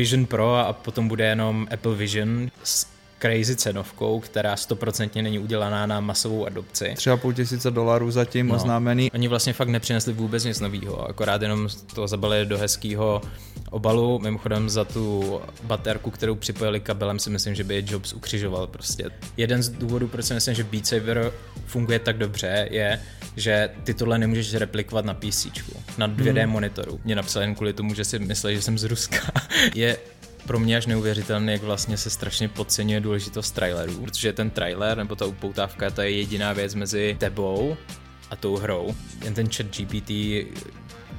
Vision Pro a potom bude jenom Apple Vision. S crazy cenovkou, která stoprocentně není udělaná na masovou adopci. Třeba půl tisíce dolarů zatím no. oznámený. Oni vlastně fakt nepřinesli vůbec nic nového, akorát jenom to zabalili do hezkého obalu. Mimochodem za tu baterku, kterou připojili kabelem, si myslím, že by je Jobs ukřižoval prostě. Jeden z důvodů, proč si myslím, že Beat Saber funguje tak dobře, je, že ty tohle nemůžeš replikovat na PC, na 2D hmm. monitoru. Mě napsal jen kvůli tomu, že si myslel, že jsem z Ruska. je pro mě až neuvěřitelné, jak vlastně se strašně podceňuje důležitost trailerů, protože ten trailer nebo ta upoutávka, to je jediná věc mezi tebou a tou hrou. Jen ten chat GPT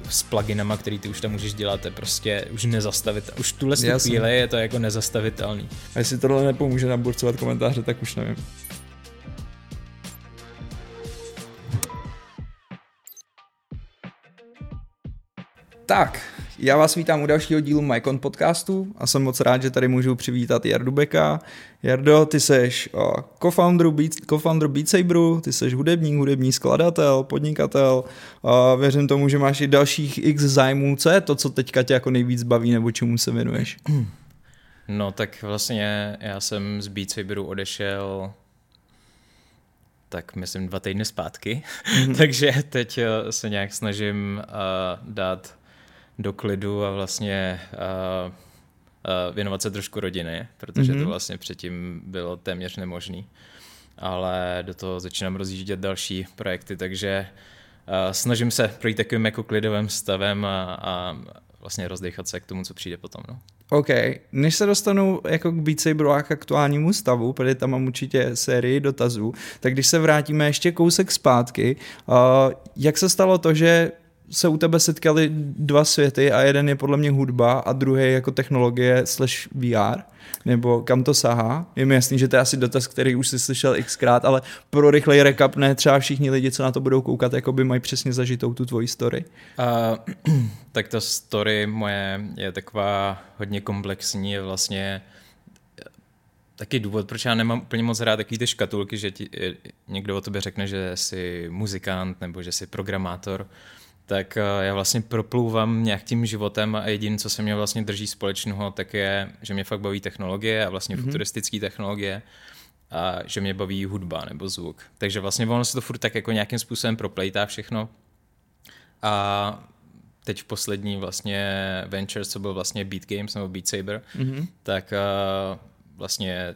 s pluginama, který ty už tam můžeš dělat, je prostě už nezastavitelný. Už tuhle chvíli je to jako nezastavitelný. A jestli tohle nepomůže naburcovat komentáře, tak už nevím. Tak, já vás vítám u dalšího dílu MyCon podcastu a jsem moc rád, že tady můžu přivítat Jardu Beka. Jardo, ty seš co-founder, Beat, co-founder Beat Saberu, ty seš hudebník, hudební skladatel, podnikatel. A věřím tomu, že máš i dalších x zájmů. Co je to, co teďka tě jako nejvíc baví nebo čemu se věnuješ? No tak vlastně já jsem z Beat Saberu odešel tak myslím dva týdny zpátky, mm-hmm. takže teď eh, se nějak snažím uh, dát do klidu a vlastně uh, uh, věnovat se trošku rodiny, protože mm-hmm. to mhm. vlastně předtím bylo téměř nemožný. Ale do toho začínám rozjíždět další projekty, takže uh, snažím se projít takovým jako klidovým stavem a, a vlastně rozdechat se k tomu, co přijde potom. No. OK, než se dostanu jako k Beat Saberu a k aktuálnímu stavu, protože tam mám určitě sérii dotazů, tak když se vrátíme ještě kousek zpátky, uh, jak se stalo to, že se u tebe setkali dva světy a jeden je podle mě hudba a druhý jako technologie slash VR, nebo kam to sahá. Je mi jasný, že to je asi dotaz, který už jsi slyšel xkrát, ale pro rychlej recap ne třeba všichni lidi, co na to budou koukat, jako by mají přesně zažitou tu tvoji story. Uh, tak ta story moje je taková hodně komplexní, je vlastně taky důvod, proč já nemám úplně moc rád takový ty škatulky, že ti, někdo o tobě řekne, že jsi muzikant nebo že jsi programátor tak eh, já vlastně proplouvám nějak tím životem a jediné, co se mě vlastně drží společného, tak je, že mě fakt baví technologie a vlastně mm-hmm. futuristické technologie a že mě baví hudba nebo zvuk. Takže vlastně ono se to furt tak jako nějakým způsobem proplejtá všechno. A teď v poslední vlastně Ventures, co byl vlastně Beat Games nebo Beat Saber, mm-hmm. tak uh, vlastně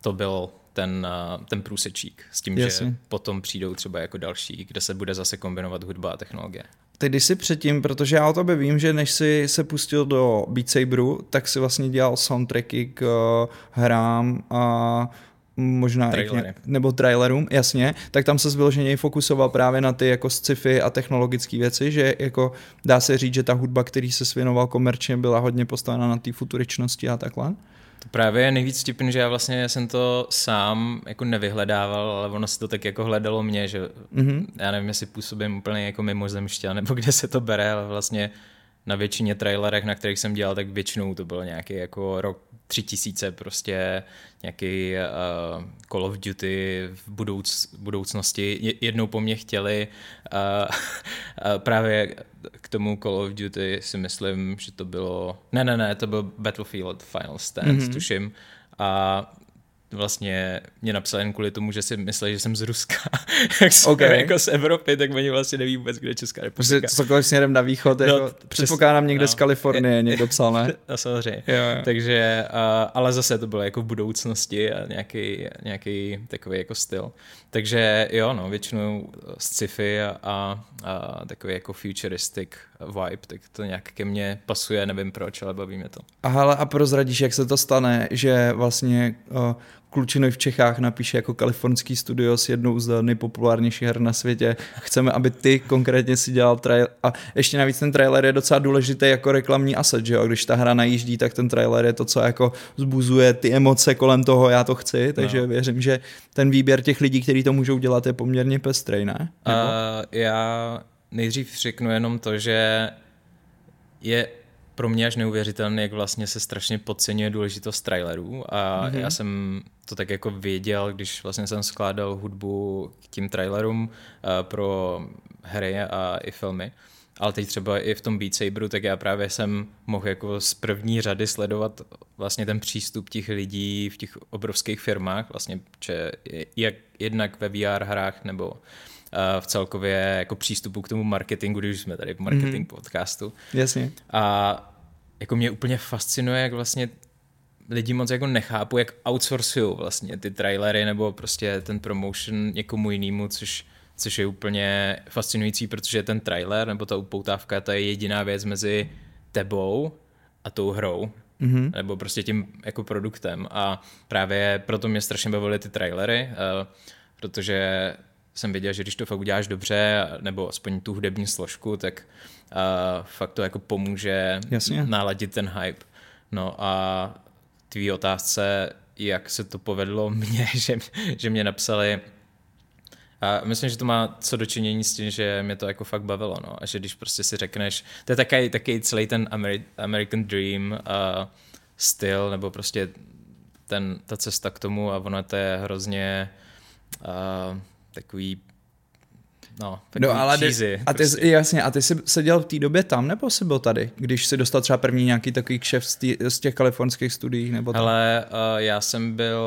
to byl ten, eh, ten průsečík s tím, Jasně. že potom přijdou třeba jako další, kde se bude zase kombinovat hudba a technologie. Teď když si předtím, protože já o tobě vím, že než jsi se pustil do Beat Saberu, tak si vlastně dělal soundtracky k uh, hrám a možná Trailery. nebo trailerům, jasně, tak tam se vyloženě fokusoval právě na ty jako sci-fi a technologické věci, že jako dá se říct, že ta hudba, který se svěnoval komerčně, byla hodně postavena na té futuričnosti a takhle. To právě je nejvíc vtipný, že já vlastně jsem to sám jako nevyhledával, ale ono se to tak jako hledalo mě, že mm-hmm. já nevím, jestli působím úplně jako mimozemšťan, nebo kde se to bere, ale vlastně na většině trailerech, na kterých jsem dělal, tak většinou to bylo nějaký jako rok 3000 prostě nějaký uh, Call of Duty v budouc, budoucnosti. Jednou po mně chtěli uh, uh, právě k tomu Call of Duty si myslím, že to bylo... Ne, ne, ne, to byl Battlefield Final Stand, mm-hmm. tuším. A vlastně mě napsal jen kvůli tomu, že si mysleli, že jsem z Ruska. Jak jsem okay. jako z Evropy, tak oni vlastně neví vůbec, kde je Česká republika. Prostě cokoliv směrem na východ, no, jako, předpokládám někde no. z Kalifornie, někdo psal, ne? No samozřejmě. Jo, jo. Takže, uh, ale zase to bylo jako v budoucnosti a nějaký, nějaký takový jako styl. Takže jo, no, většinou sci-fi a, a, a takový jako futuristic vibe, tak to nějak ke mně pasuje, nevím proč, ale baví mě to. A hele, a prozradíš, jak se to stane, že vlastně uh, klučinoj v Čechách napíše jako kalifornský studio s jednou z nejpopulárnějších her na světě. Chceme, aby ty konkrétně si dělal trailer. A ještě navíc ten trailer je docela důležitý jako reklamní asset, že jo? Když ta hra najíždí, tak ten trailer je to, co jako zbuzuje ty emoce kolem toho, já to chci, takže no. věřím, že ten výběr těch lidí, kteří to můžou dělat, je poměrně pestrý, ne? Uh, já nejdřív řeknu jenom to, že je pro mě až neuvěřitelné, jak vlastně se strašně podceňuje důležitost trailerů a mm-hmm. já jsem to tak jako věděl, když vlastně jsem skládal hudbu k tím trailerům uh, pro hry a i filmy. ale teď třeba i v tom Beat Saberu, tak já právě jsem mohl jako z první řady sledovat vlastně ten přístup těch lidí v těch obrovských firmách, vlastně, že jak jednak ve VR hrách nebo v celkově jako přístupu k tomu marketingu, když jsme tady v marketing mm-hmm. podcastu. Jasně. A jako mě úplně fascinuje, jak vlastně lidi moc jako nechápu, jak outsourcují vlastně ty trailery nebo prostě ten promotion někomu jinému, což, což je úplně fascinující, protože ten trailer nebo ta upoutávka, to je jediná věc mezi tebou a tou hrou. Mm-hmm. nebo prostě tím jako produktem a právě proto mě strašně bavily ty trailery, uh, protože jsem věděl, že když to fakt uděláš dobře, nebo aspoň tu hudební složku, tak uh, fakt to jako pomůže Jasně. naladit ten hype. No a tvý otázce, jak se to povedlo mně, že, že mě napsali a myslím, že to má co dočinění s tím, že mě to jako fakt bavilo, no. A že když prostě si řekneš, to je taky, taky celý ten Ameri- American Dream uh, styl, nebo prostě ten, ta cesta k tomu a ono to je hrozně uh, takový No, no ale cheesy, a ty, prostě. jasně, a ty jsi seděl v té době tam, nebo jsi byl tady, když jsi dostal třeba první nějaký takový kšef z, tý, z těch kalifornských studií? Nebo tam? Ale uh, já jsem byl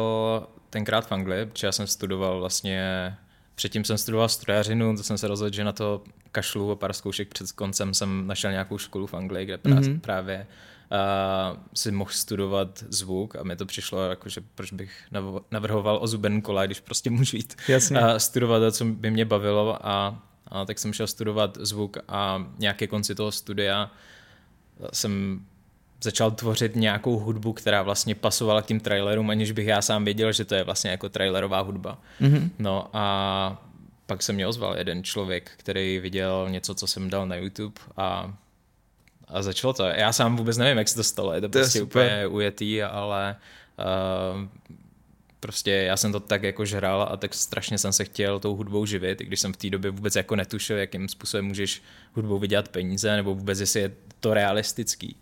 tenkrát v Anglii, protože já jsem studoval vlastně, předtím jsem studoval strojařinu, to jsem se rozhodl, že na to kašlu a pár zkoušek před koncem jsem našel nějakou školu v Anglii, kde mm-hmm. právě uh, si mohl studovat zvuk a mi to přišlo, jako, že proč bych navrhoval o zuben kola, když prostě můžu jít Jasně. Uh, studovat to, co by mě bavilo a, a tak jsem šel studovat zvuk a nějaké konci toho studia jsem začal tvořit nějakou hudbu, která vlastně pasovala k tím trailerům, aniž bych já sám věděl, že to je vlastně jako trailerová hudba. Mm-hmm. No a pak se mě ozval jeden člověk, který viděl něco, co jsem dal na YouTube a a začalo to. Já sám vůbec nevím, jak se to stalo, je to, to prostě je úplně ujetý, ale uh, prostě já jsem to tak jako žral a tak strašně jsem se chtěl tou hudbou živit, i když jsem v té době vůbec jako netušil, jakým způsobem můžeš hudbou vydělat peníze, nebo vůbec jestli je to realistický.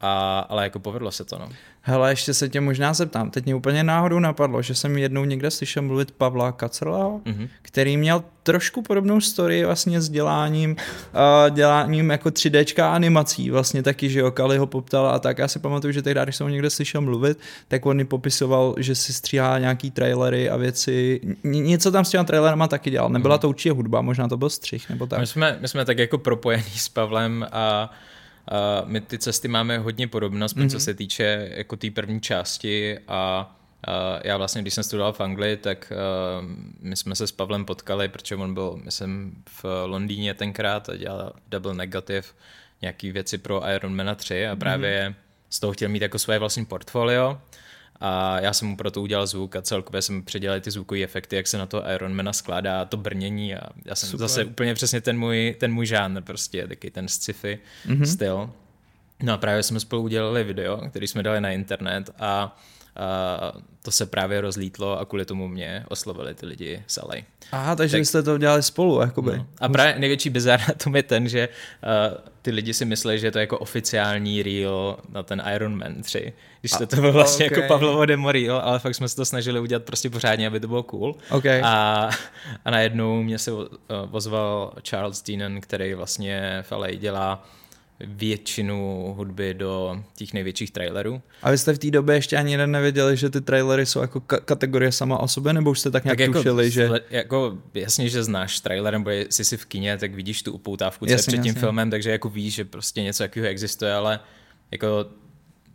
A, ale jako povedlo se to, no. Hele, ještě se tě možná zeptám. Teď mě úplně náhodou napadlo, že jsem jednou někde slyšel mluvit Pavla Kacrla, mm-hmm. který měl trošku podobnou story vlastně s děláním, uh, děláním jako 3D animací, vlastně taky, že jo, Kali ho poptal a tak. Já si pamatuju, že tehdy, když jsem ho někde slyšel mluvit, tak on mi popisoval, že si stříhá nějaký trailery a věci. Něco tam s těma trailerama taky dělal. Nebyla mm-hmm. to určitě hudba, možná to byl střih nebo tak. My jsme, my jsme tak jako propojení s Pavlem a Uh, my ty cesty máme hodně podobnost, mm-hmm. co mhm. se týče jako té první části a uh, já vlastně, když jsem studoval v Anglii, tak uh, my jsme se s Pavlem potkali, protože on byl, myslím, v Londýně tenkrát a dělal Double Negative, nějaký věci pro Iron Man 3 a právě mm-hmm. z toho chtěl mít jako své vlastní portfolio a já jsem mu proto udělal zvuk a celkově jsem předělal ty zvukové efekty, jak se na to Ironmana skládá, to brnění a já jsem Super. zase úplně přesně ten můj, ten můj žánr prostě, taky ten sci-fi mm-hmm. styl. No a právě jsme spolu udělali video, který jsme dali na internet a a to se právě rozlítlo a kvůli tomu mě oslovili ty lidi z LA. Aha, takže tak, jste to dělali spolu, jakoby. No. A právě největší bizar na tom je ten, že uh, ty lidi si myslí, že to je jako oficiální reel na ten Iron Man 3. Když to, to bylo vlastně okay. jako Pavlovo demo reel, ale fakt jsme se to snažili udělat prostě pořádně, aby to bylo cool. Okay. A, a najednou mě se uh, ozval Charles Deanan, který vlastně v LA dělá většinu hudby do těch největších trailerů. A vy jste v té době ještě ani jeden nevěděli, že ty trailery jsou jako ka- kategorie sama o sobě, nebo už jste tak nějak tak jako, tušili, že... Jako jasně, že znáš trailer, nebo jsi si v kině, tak vidíš tu upoutávku, co jasně, je před tím jasně. filmem, takže jako víš, že prostě něco takového existuje, ale jako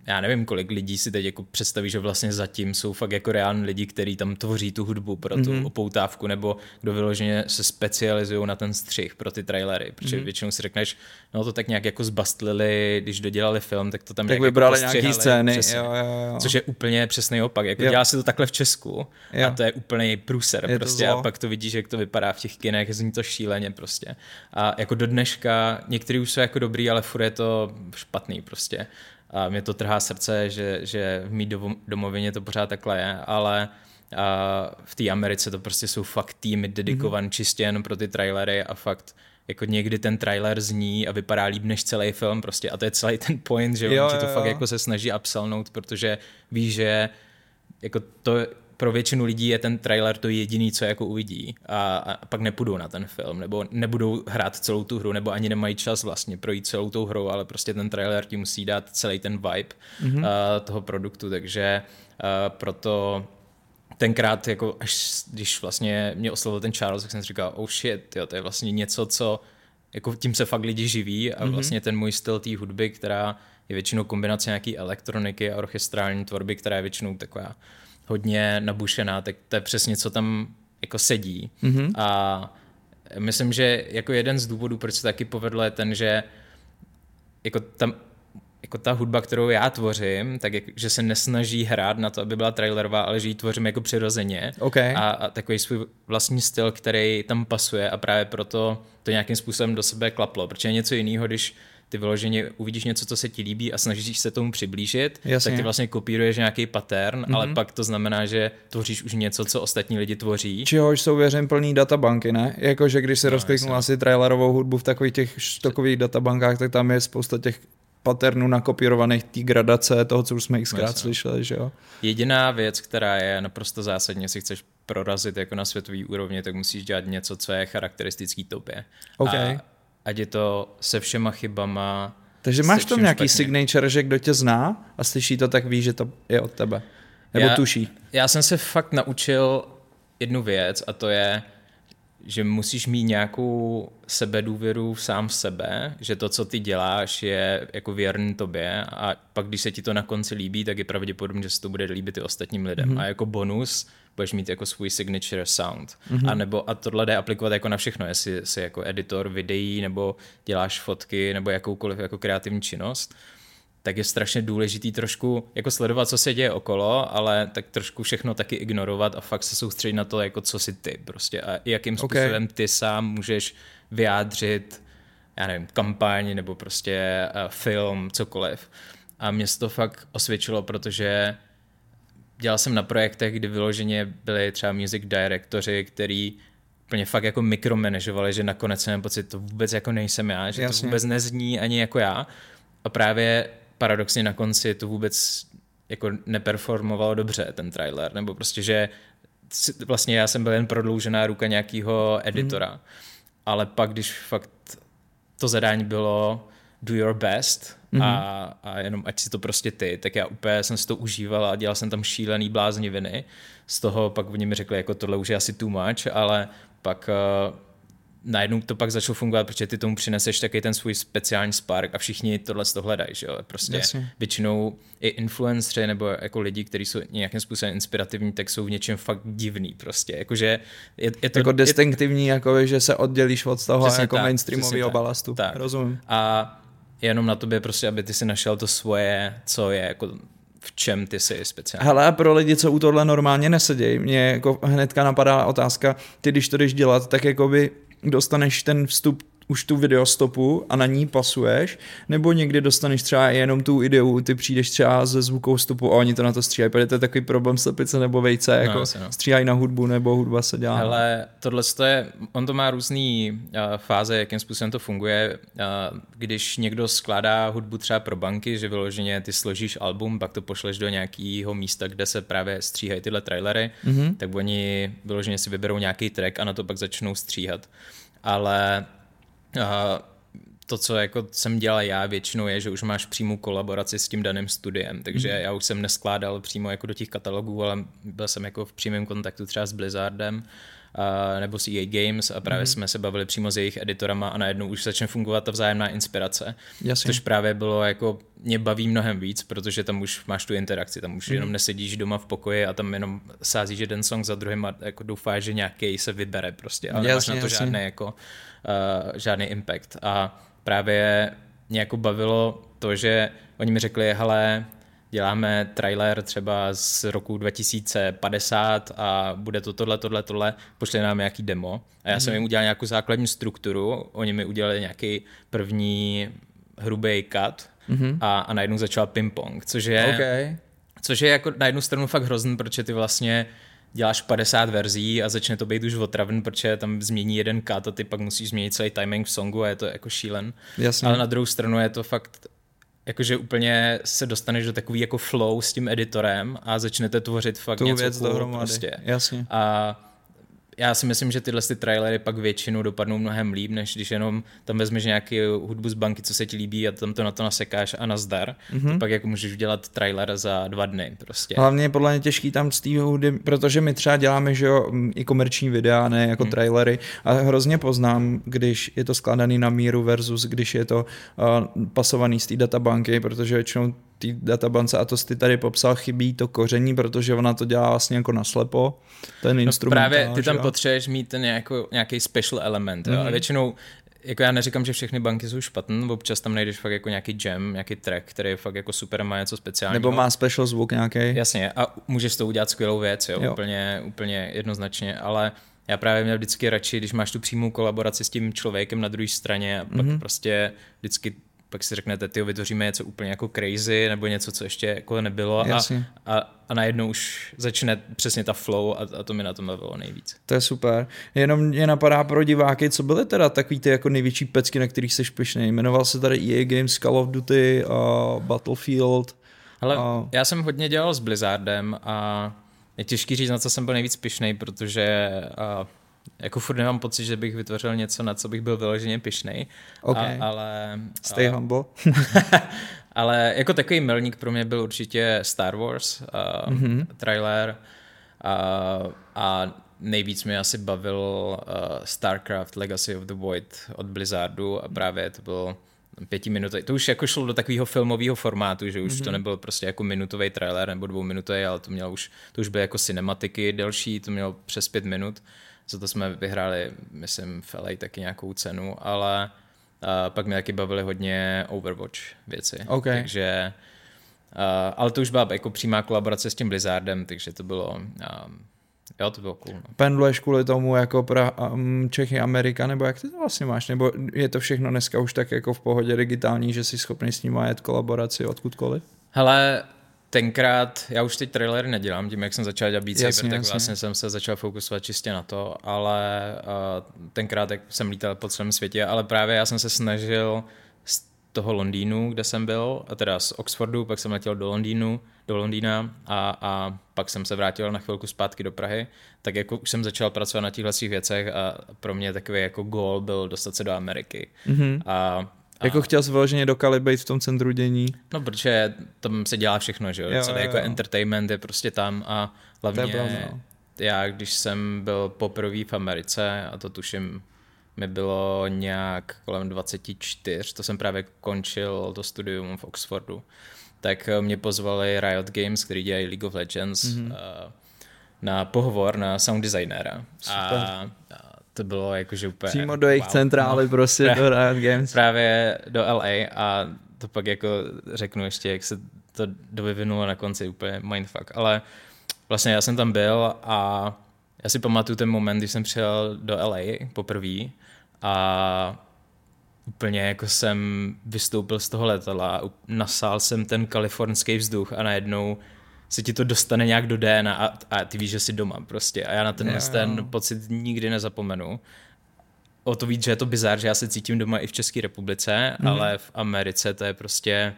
já nevím, kolik lidí si teď jako představí, že vlastně zatím jsou fakt jako reální lidi, kteří tam tvoří tu hudbu pro tu mm-hmm. opoutávku, nebo kdo vyloženě se specializují na ten střih pro ty trailery, protože mm-hmm. většinou si řekneš, no to tak nějak jako zbastlili, když dodělali film, tak to tam tak vybrali jako nějaký scény, přesně, jo, jo, jo. což je úplně přesný opak, jako jo. dělá se to takhle v Česku jo. a to je úplně průser je prostě a pak to vidíš, jak to vypadá v těch kinech, zní to šíleně prostě a jako do dneška, některý už jsou jako dobrý, ale furt je to špatný prostě a mě to trhá srdce, že, že v mý domovině to pořád takhle je, ale a v té Americe to prostě jsou fakt týmy dedikované mm-hmm. čistě jenom pro ty trailery a fakt jako někdy ten trailer zní a vypadá líp než celý film prostě a to je celý ten point, že jo, on ti to jo. fakt jako se snaží upselnout, protože ví, že jako to, pro většinu lidí je ten trailer to jediný, co jako uvidí a, a pak nepůjdou na ten film, nebo nebudou hrát celou tu hru, nebo ani nemají čas vlastně projít celou tou hrou, ale prostě ten trailer ti musí dát celý ten vibe mm-hmm. uh, toho produktu, takže uh, proto tenkrát, jako až když vlastně mě oslovil ten Charles, tak jsem si říkal, oh shit, jo, to je vlastně něco, co jako tím se fakt lidi živí a mm-hmm. vlastně ten můj styl té hudby, která je většinou kombinace nějaký elektroniky a orchestrální tvorby, která je většinou taková hodně nabušená, tak to je přesně, co tam jako sedí. Mm-hmm. A myslím, že jako jeden z důvodů, proč se taky povedlo, je ten, že jako tam jako ta hudba, kterou já tvořím, tak jak, že se nesnaží hrát na to, aby byla trailerová, ale že ji tvořím jako přirozeně. Okay. A, a takový svůj vlastní styl, který tam pasuje a právě proto to nějakým způsobem do sebe klaplo, protože je něco jiného, když ty vyloženě uvidíš něco, co se ti líbí a snažíš se tomu přiblížit, Jasně. tak ty vlastně kopíruješ nějaký pattern, mm-hmm. ale pak to znamená, že tvoříš už něco, co ostatní lidi tvoří. Čehož jsou věřím plný databanky, ne? Jakože když se no, rozkliknu asi trailerovou hudbu v takových těch štokových databankách, tak tam je spousta těch patternů nakopírovaných té gradace toho, co už jsme xkrát no, slyšeli, že jo? Jediná věc, která je naprosto zásadně, si chceš prorazit jako na světový úrovni, tak musíš dělat něco, co je charakteristický tobě. Okay. A ať je to se všema chybama. Takže máš tam nějaký špatně. signature, že kdo tě zná a slyší to, tak ví, že to je od tebe. Nebo já, tuší. Já jsem se fakt naučil jednu věc a to je, že musíš mít nějakou sebedůvěru sám v sebe, že to, co ty děláš, je jako věrný tobě a pak, když se ti to na konci líbí, tak je pravděpodobně, že se to bude líbit i ostatním lidem. Mm-hmm. A jako bonus budeš mít jako svůj signature sound. Mm-hmm. A, nebo, a tohle jde aplikovat jako na všechno, jestli jsi jako editor videí, nebo děláš fotky, nebo jakoukoliv jako kreativní činnost tak je strašně důležitý trošku jako sledovat, co se děje okolo, ale tak trošku všechno taky ignorovat a fakt se soustředit na to, jako co si ty prostě a jakým způsobem okay. ty sám můžeš vyjádřit, já nevím, kampaň nebo prostě uh, film, cokoliv. A mě to fakt osvědčilo, protože dělal jsem na projektech, kdy vyloženě byli třeba music directoři, který úplně fakt jako mikromanažovali, že nakonec jsem pocit, to vůbec jako nejsem já, že Jasně. to vůbec nezní ani jako já. A právě paradoxně na konci to vůbec jako neperformovalo dobře, ten trailer, nebo prostě, že vlastně já jsem byl jen prodloužená ruka nějakého editora, mm. ale pak, když fakt to zadání bylo do your best mm. a, a jenom ať si to prostě ty, tak já úplně jsem si to užíval a dělal jsem tam šílený blázniviny. Z toho pak oni mi řekli, jako tohle už je asi too much, ale pak uh, najednou to pak začalo fungovat, protože ty tomu přineseš taky ten svůj speciální spark a všichni tohle z toho hledají, že jo? Prostě Jasně. většinou i influenceri nebo jako lidi, kteří jsou nějakým způsobem inspirativní, tak jsou v něčem fakt divný prostě, jakože je, je to... Jako distinktivní, je, jako že se oddělíš od toho jako mainstreamového balastu. Tak. Rozumím. A jenom na tobě prostě, aby ty si našel to svoje, co je jako v čem ty jsi speciální. Hele, pro lidi, co u tohle normálně nesedějí, mě jako hnedka napadá otázka, ty když to jdeš dělat, tak jako by dostaneš ten vstup už tu videostopu a na ní pasuješ, nebo někdy dostaneš třeba jenom tu ideu, ty přijdeš třeba ze zvukou stopu a oni to na to stříhají, protože to je takový problém slepice nebo vejce, no, jako no, no. stříhají na hudbu nebo hudba se dělá. Ale tohle je, on to má různý uh, fáze, jakým způsobem to funguje. Uh, když někdo skládá hudbu třeba pro banky, že vyloženě ty složíš album, pak to pošleš do nějakého místa, kde se právě stříhají tyhle trailery, mm-hmm. tak oni vyloženě si vyberou nějaký track a na to pak začnou stříhat. Ale to, co jako jsem dělal já většinou, je, že už máš přímou kolaboraci s tím daným studiem, takže mm. já už jsem neskládal přímo jako do těch katalogů, ale byl jsem jako v přímém kontaktu třeba s Blizzardem, a, nebo s EA Games a právě mm. jsme se bavili přímo s jejich editorama a najednou už začne fungovat ta vzájemná inspirace. Jasně. Což právě bylo jako, mě baví mnohem víc, protože tam už máš tu interakci, tam už mm. jenom nesedíš doma v pokoji a tam jenom sázíš jeden song za druhým a jako doufáš, že nějaký se vybere prostě, ale jasně, nemáš na to jasně. žádné jako žádný impact. A právě mě jako bavilo to, že oni mi řekli, hele, děláme trailer třeba z roku 2050 a bude to tohle, tohle, tohle, pošli nám nějaký demo. A já mm. jsem mhm. jim udělal nějakou základní strukturu, oni mi udělali nějaký první hrubý cut mm-hmm. a, a najednou začal ping-pong, což je, okay. což je jako na jednu stranu fakt hrozný, protože ty vlastně děláš 50 verzí a začne to být už otravný, protože tam změní jeden cut a ty pak musíš změnit celý timing v songu a je to jako šílen. Jasně. Ale na druhou stranu je to fakt jakože úplně se dostaneš do takový jako flow s tím editorem a začnete tvořit fakt Tu něco věc cool, dohromady. prostě. Jasně. A já si myslím, že tyhle ty trailery pak většinou dopadnou mnohem líp, než když jenom tam vezmeš nějaký hudbu z banky, co se ti líbí a tam to na to nasekáš a nazdar. Mm-hmm. To pak jako můžeš udělat trailer za dva dny prostě. Hlavně je podle mě těžký tam z té hudby, protože my třeba děláme, že jo, i komerční videa, ne jako hmm. trailery a hrozně poznám, když je to skladaný na míru versus když je to uh, pasovaný z té databanky, protože většinou té databance, a to jsi ty tady popsal, chybí to koření, protože ona to dělá vlastně jako naslepo, ten No instrument. právě ty tam potřebuješ mít ten jako, nějaký special element. Jo? Mhm. A většinou jako já neříkám, že všechny banky jsou špatné, občas tam najdeš fakt jako nějaký jam, nějaký track, který je fakt jako super má něco speciálního. Nebo má special zvuk nějaký. Jasně, a můžeš toho udělat skvělou věc, jo, Jo. Úplně, úplně jednoznačně, ale já právě měl vždycky radši, když máš tu přímou kolaboraci s tím člověkem na druhé straně a pak Mhm. mm-hmm. prostě vždycky pak si řeknete, ty vytvoříme něco úplně jako crazy, nebo něco, co ještě jako nebylo a, Jasně. a, a najednou už začne přesně ta flow a, a to mi na tom bavilo nejvíc. To je super. Jenom mě napadá pro diváky, co byly teda takový ty jako největší pecky, na kterých jsi špišnej. Jmenoval se tady EA Games, Call of Duty, uh, Battlefield. Ale A- já jsem hodně dělal s Blizzardem a je těžký říct, na co jsem byl nejvíc pišnej, protože a, jako furt nemám pocit, že bych vytvořil něco, na co bych byl vyloženě pišnej. OK. A, ale, Stay humble. ale jako takový milník pro mě byl určitě Star Wars Mhm. mm-hmm. trailer a, a nejvíc mě asi bavil uh, StarCraft Legacy of the Void od Blizzardu a právě to bylo pětiminutový, to už jako šlo do takového filmového formátu, že už mm-hmm. to nebyl prostě jako minutový trailer nebo dvouminutový, ale to mělo už, to už byly jako cinematiky delší, to mělo přes pět minut, za to jsme vyhráli, myslím, v LA taky nějakou cenu, ale uh, pak mě taky bavili hodně Overwatch věci, OK. takže uh, ale to už byla jako přímá kolaborace s tím Blizzardem, takže to bylo, um, jo, to bylo cool. No. Pendluješ kvůli tomu jako pra, um, Čechy, Amerika, nebo jak ty to vlastně máš? Nebo je to všechno dneska už tak jako v pohodě digitální, že jsi schopný s ním jet kolaboraci odkudkoliv? Hele, tenkrát, já už teď trailery nedělám, tím jak jsem začal dělat Beat Saber, Jasně, tak jasně. vlastně jsem se začal fokusovat čistě na to, ale uh, tenkrát jak jsem lítal po celém světě, ale právě já jsem se snažil z toho Londýnu, kde jsem byl, a teda z Oxfordu, pak jsem letěl do Londýnu, do Londýna a, a pak jsem se vrátil na chvilku zpátky do Prahy, tak jako už jsem začal pracovat na těchto věcech a pro mě takový jako goal byl dostat se do Ameriky. Mhm. A, Jako chtěl jsi vyloženě do Kali být v tom centru dění? No, protože tam se dělá všechno, že jo? Jo, Celý jo, jako jo. entertainment je prostě tam a hlavně To je no. já, když jsem byl poprvé v Americe, a to tuším, mi bylo nějak kolem 24, to jsem právě končil to studium v Oxfordu, tak eh, mě pozvali Riot Games, který dělají League of Legends, Mhm. mm-hmm. na pohovor na sound designera. A, Super. a to bylo jakože úplně... Přímo do jejich wow. centrály No. prostě, do Riot Games. právě do LA a to pak jako řeknu ještě, jak se to dovyvinulo na konci, úplně mindfuck. Ale vlastně já jsem tam byl a já si pamatuju ten moment, když jsem přijel do LA poprvé a úplně jako jsem vystoupil z toho letadla, a nasál jsem ten kalifornský vzduch a najednou se ti to dostane nějak do DNA a, a ty víš, že jsi doma prostě. A já na ten, jo. ten pocit nikdy nezapomenu. O to víc, že je to bizár, že já se cítím doma i v České republice, Mhm. mm. ale v Americe to je prostě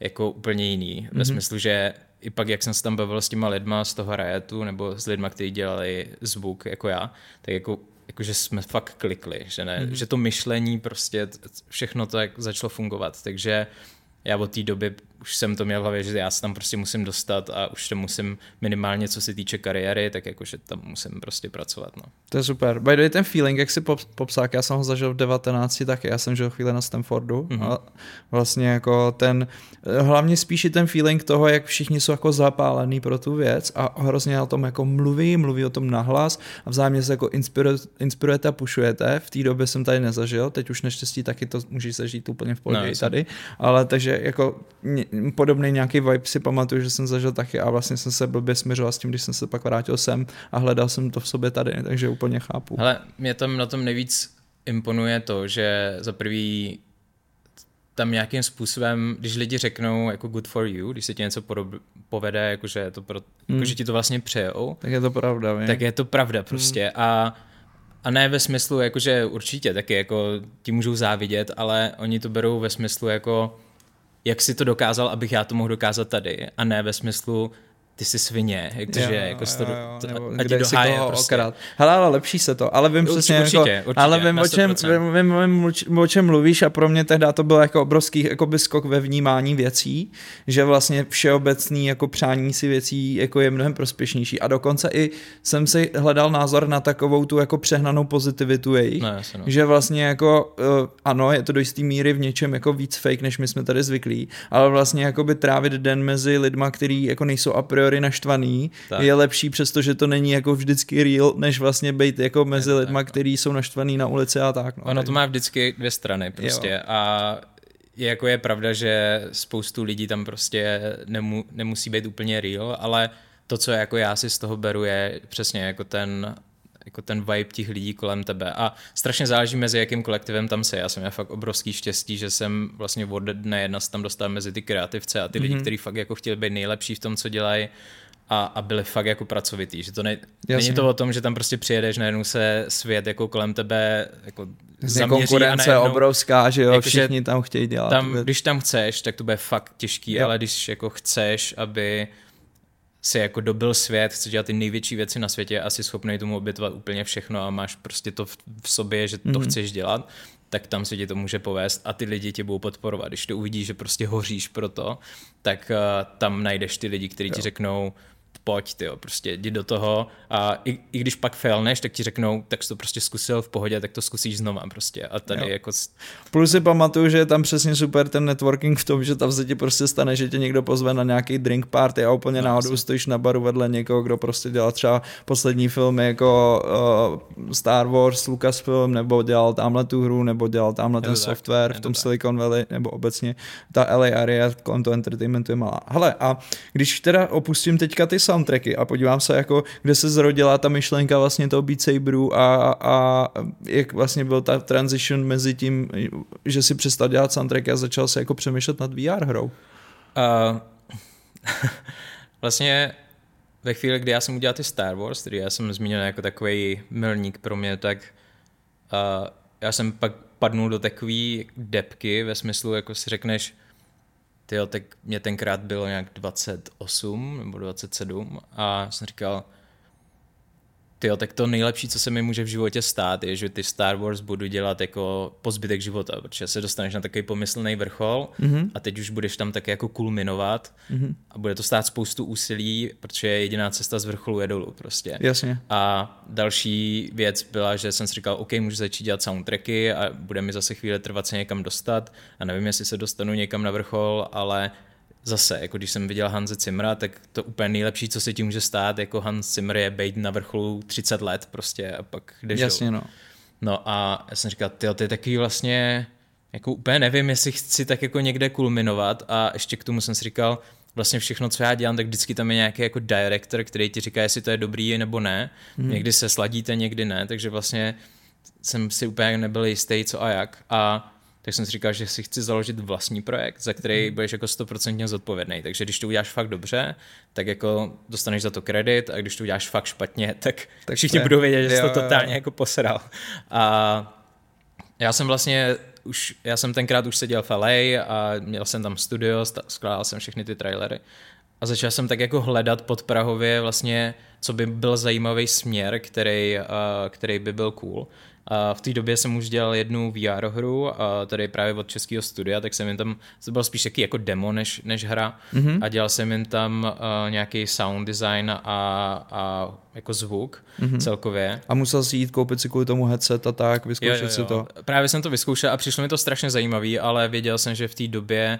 jako úplně jiný. Ve Mhm. smyslu, že i pak, jak jsem se tam bavil s těma lidma z toho Riotu, nebo s lidma, kteří dělali zvuk jako já, tak jako, jako že jsme fakt klikli, že, ne, Mhm. mm. že to myšlení prostě, všechno to jak začalo fungovat, takže já od té doby už jsem to měl v hlavě, že já se tam prostě musím dostat a už to musím minimálně, co se týče kariéry, tak jakože tam musím prostě pracovat. No. To je super. By the way, ten feeling, jak si pop, popsal, já jsem ho zažil v 19 taky, já jsem žil chvíli na Stanfordu Mhm. a vlastně jako ten, hlavně spíš ten feeling toho, jak všichni jsou jako zapálení pro tu věc a hrozně o tom jako mluví, mluví o tom nahlas a vzájemně se jako inspiruje, inspirujete a pušujete. V té době jsem tady nezažil, teď už naštěstí taky to můžeš zažít úplně v pohodě No, tady, ale takže jako ně- podobný nějaký vibe si pamatuju, že jsem zažil taky a vlastně jsem se blbě směřoval s tím, když jsem se pak vrátil sem a hledal jsem to v sobě tady, takže úplně chápu. Hele, mě tam na tom nejvíc imponuje to, že za prvý tam nějakým způsobem, když lidi řeknou jako good for you, když se ti něco podob, povede, jakože, to pro, Hmm. jako, že ti to vlastně přejou, Tak je to pravda, vím. tak je to pravda prostě. Hmm. A, a ne ve smyslu, jakože určitě taky jako ti můžou závidět, ale oni to berou ve smyslu jako jak si to dokázal, abych já to mohl dokázat tady a ne ve smyslu, ty jsi svině, jakože jo, jako to, jo, to, a kde si toho prostě. Okrát. Hele, ale lepší se to, ale vím přesně, určitě, jako, určitě, ale vím o, čem, vím, vím, vím, o čem mluvíš a pro mě tehdy to byl jako obrovský jako skok ve vnímání věcí, že vlastně všeobecný jako přání si věcí jako je mnohem prospěšnější a dokonce i jsem si hledal názor na takovou tu jako přehnanou pozitivitu jejich, no, jasně, no. že vlastně jako uh, ano, je to do jisté míry v něčem jako víc fake, než my jsme tady zvyklí, ale vlastně jako by trávit den mezi lidma, který jako nejsou a priori priori naštvaný, tak. je lepší, přestože to není jako vždycky real, než vlastně být jako mezi lidma, kteří jsou naštvaný na ulici a tak. No. Ono to má vždycky dvě strany prostě jo. a je, jako je pravda, že spoustu lidí tam prostě nemu, nemusí být úplně real, ale to, co jako já si z toho beru, je přesně jako ten jako ten vibe těch lidí kolem tebe. A strašně záleží mezi jakým kolektivem tam se. Já jsem měl fakt obrovský štěstí, že jsem vlastně od dne jedna se tam dostal mezi ty kreativce a ty mm-hmm. lidi, mhm. kteří fakt jako chtěli být nejlepší v tom, co dělají a, a byli fakt jako pracovitý. Že to ne, není to o tom, že tam prostě přijedeš, najednou se svět jako kolem tebe jako zaměří konkurence a najednou, obrovská, že jo, jako, všichni že tam chtějí dělat. Tam, když tam chceš, tak to bude fakt těžký, jo. ale když jako chceš, aby si jako dobil svět, chceš dělat ty největší věci na světě a jsi schopný tomu obětovat úplně všechno a máš prostě to v, v sobě, že to mm-hmm. chceš dělat, tak tam se ti to může povést a ty lidi tě budou podporovat. Když to uvidíš, že prostě hoříš pro to, tak uh, tam najdeš ty lidi, kteří ti řeknou, pojď, tyjo, prostě jdi do toho a i, i když pak failneš, tak ti řeknou, tak jsi to prostě zkusil v pohodě, tak to zkusíš znova prostě a tady jo. jako... Plus si pamatuju, že je tam přesně super ten networking v tom, že tam se ti prostě stane, že tě někdo pozve na nějaký drink party a úplně no, náhodou stojíš na baru vedle někoho, kdo prostě dělal třeba poslední filmy jako uh, Star Wars, Lucasfilm, nebo dělal tamhle tu hru, nebo dělal tamhle ten tak, software v tom tak. Silicon Valley, nebo obecně ta LA area kolem toho entertainmentu je malá. Hele, a když teda opustím teďka ty soundtracky a podívám se, jako, kde se zrodila ta myšlenka vlastně toho Beat Saberu a, a jak vlastně byl ta transition mezi tím, že si přestal dělat soundtracky a začal se jako přemýšlet nad VR hrou. Uh, vlastně ve chvíli, kdy já jsem udělal ty Star Wars, který já jsem zmínil jako takový milník pro mě, tak uh, já jsem pak padnul do takové depky ve smyslu, jako si řekneš, tyjo, tak mě tenkrát bylo nějak 28 nebo 27 a jsem říkal, Tyjo, tak to nejlepší, co se mi může v životě stát, je, že ty Star Wars budu dělat jako po zbytek života, protože se dostaneš na takový pomyslný vrchol mm-hmm. a teď už budeš tam tak jako kulminovat mm-hmm. a bude to stát spoustu úsilí, protože jediná cesta z vrcholu je dolů prostě. Jasně. A další věc byla, že jsem si říkal, OK, můžu začít dělat soundtracky a bude mi zase chvíli trvat se někam dostat a nevím, jestli se dostanu někam na vrchol, ale zase, jako když jsem viděl Hanze Cimra, tak to úplně nejlepší, co se ti může stát, jako Hans Zimmer je být na vrcholu 30 let prostě a pak jdeš Jasně, no. No a já jsem říkal, ty to je takový vlastně, jako úplně nevím, jestli chci tak jako někde kulminovat a ještě k tomu jsem si říkal, vlastně všechno, co já dělám, tak vždycky tam je nějaký jako director, který ti říká, jestli to je dobrý nebo ne. Hmm. Někdy se sladíte, někdy ne, takže vlastně jsem si úplně nebyl jistý, co a jak. A tak jsem si říkal, že si chci založit vlastní projekt, za který mm. budeš jako stoprocentně zodpovědný. Takže když to uděláš fakt dobře, tak jako dostaneš za to kredit a když to uděláš fakt špatně, tak, tak všichni je, budou vědět, že jsi to totálně jako posral. A já jsem vlastně už, já jsem tenkrát už seděl v LA a měl jsem tam studio, skládal jsem všechny ty trailery a začal jsem tak jako hledat pod Prahově vlastně, co by byl zajímavý směr, který, uh, který by byl cool. A v té době jsem už dělal jednu VR hru, a tady právě od českého studia, tak jsem jim tam, to bylo spíš taky jako demo než, než hra mm-hmm. a dělal jsem jim tam uh, nějaký sound design a, a jako zvuk mm-hmm. celkově. A musel si jít koupit si kvůli tomu headset a tak, vyzkoušet jo, jo, jo. si to. Právě jsem to vyzkoušel a přišlo mi to strašně zajímavý, ale věděl jsem, že v té době